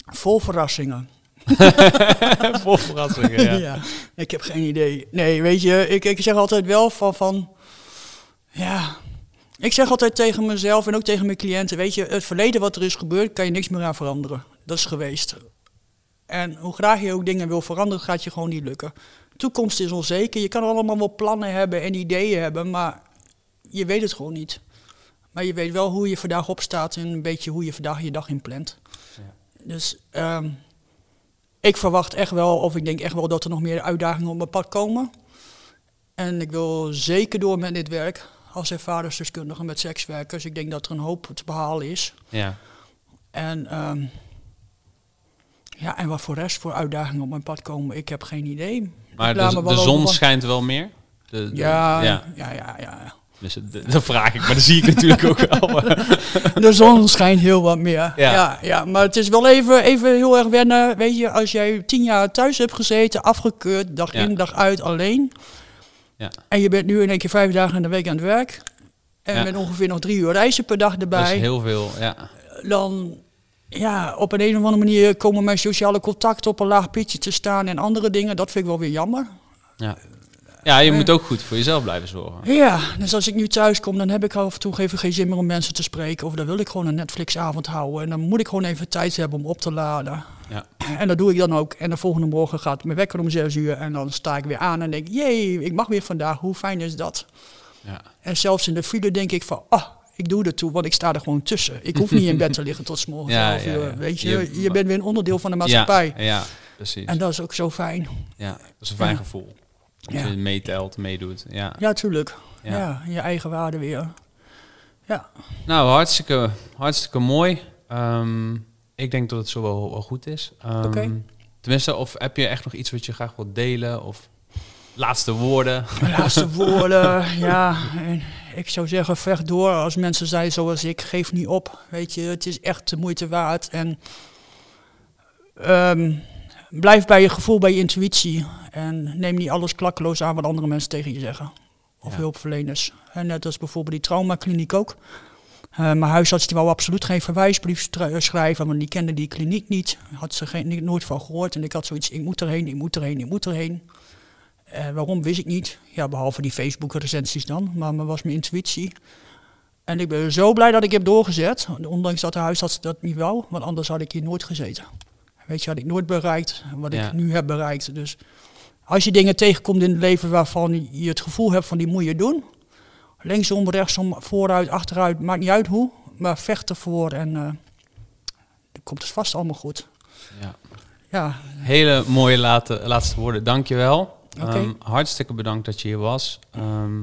Vol verrassingen. Vol verrassingen, ja. Ja. ik heb geen idee. Nee, weet je, ik, ik zeg altijd wel van, van, ja, ik zeg altijd tegen mezelf en ook tegen mijn cliënten, weet je, het verleden wat er is gebeurd, kan je niks meer aan veranderen. Dat is geweest. En hoe graag je ook dingen wil veranderen, gaat je gewoon niet lukken. Toekomst is onzeker. Je kan allemaal wel plannen hebben en ideeën hebben, maar je weet het gewoon niet. Maar je weet wel hoe je vandaag opstaat en een beetje hoe je vandaag je dag inplant. Ja. Dus ehm, ik verwacht echt wel, of ik denk echt wel dat er nog meer uitdagingen op mijn pad komen. En ik wil zeker door met dit werk als ervaringsdeskundige met sekswerkers. Ik denk dat er een hoop te behalen is. Ja, En, ehm, ja, en wat voor rest voor uitdagingen op mijn pad komen, ik heb geen idee. maar de, zon over- schijnt wel meer? De, de- Ja, ja. ja, ja, ja. Dus de- dat vraag ik, maar dat zie ik natuurlijk ook wel. De zon schijnt heel wat meer. Ja. Ja. Ja, maar het is wel even, even heel erg wennen. Weet je, als jij tien jaar thuis hebt gezeten, afgekeurd, dag in, dag uit, alleen. Ja. En je bent nu in één keer vijf dagen in de week aan het werk. En Ja. met ongeveer nog drie uur reizen per dag Dat erbij. is heel veel, ja. Dan, ja, op een, een of andere manier komen mijn sociale contacten op een laag pitje te staan. En andere dingen, dat vind ik wel weer jammer. Ja, ja je moet ook goed voor jezelf blijven zorgen. Ja, dus als ik nu thuis kom, dan heb ik af en toe even geen zin meer om mensen te spreken. Of dan wil ik gewoon een Netflix-avond houden. En dan moet ik gewoon even tijd hebben om op te laden. Ja. En dat doe ik dan ook. En de volgende morgen gaat mijn wekker om zes uur. En dan sta ik weer aan en denk, jee, ik mag weer vandaag. Hoe fijn is dat? Ja. En zelfs in de file denk ik van, ah, ik doe er toe, want ik sta er gewoon tussen. Ik hoef niet in bed te liggen tot 's morgens Ja, 11 ja, uur. Weet je, Je- je, bent weer een onderdeel van de maatschappij. Ja, precies. En dat is ook zo fijn. ja, dat is een fijn gevoel. Dat Ja. je meetelt, meedoet. Ja. Ja, tuurlijk. Ja. Ja. je eigen waarde weer. Ja, Nou, hartstikke, hartstikke mooi. Ehm, ik denk dat het zo wel, wel goed is. Ehm, Oké. Tenminste, of heb je echt nog iets wat je graag wilt delen? Of laatste woorden? laatste woorden. Ja, en ik zou zeggen, vecht door. Als mensen zijn zoals ik, geef niet op. Weet je, het is echt de moeite waard. En ehm, blijf bij je gevoel, bij je intuïtie. En neem niet alles klakkeloos aan wat andere mensen tegen je zeggen. Of Ja. hulpverleners. En net als bijvoorbeeld die traumakliniek ook. Eh, mijn huisarts die wou absoluut geen verwijsbrief stra- schrijven, want die kende die kliniek niet. Had ze geen, niet- nooit van gehoord. En ik had zoiets, ik moet erheen, ik moet erheen, ik moet erheen. Eh, waarom wist ik niet. Ja, behalve die Facebook-recensies dan. Maar dat was mijn intuïtie. En ik ben zo blij dat ik heb doorgezet. Ondanks dat de huisarts dat niet wou. Want anders had ik hier nooit gezeten. Weet je, had ik nooit bereikt wat Ja. ik nu heb bereikt. Dus als je dingen tegenkomt in het leven waarvan je het gevoel hebt van die moet je doen. Linksom, rechtsom, vooruit, achteruit, maakt niet uit hoe. Maar vecht ervoor en eh, dan komt het vast allemaal goed. Ja. Ja, Hele mooie late, laatste woorden. Dankjewel. Oké. Ehm, hartstikke bedankt dat je hier was. Ehm,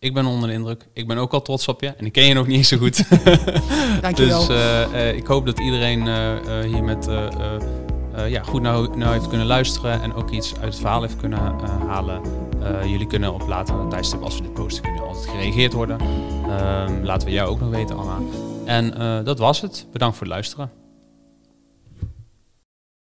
ik ben onder de indruk. Ik ben ook al trots op je. En ik ken je nog niet eens zo goed. dankjewel. Dus eh, eh, ik hoop dat iedereen eh, hier met, eh, ja, goed nou, nou heeft kunnen luisteren en ook iets uit het verhaal heeft kunnen halen. Jullie kunnen op later tijdstip, als we dit posten, kunnen altijd gereageerd worden. Ehm, laten we jou ook nog weten, Anna. En dat was het. Bedankt voor het luisteren.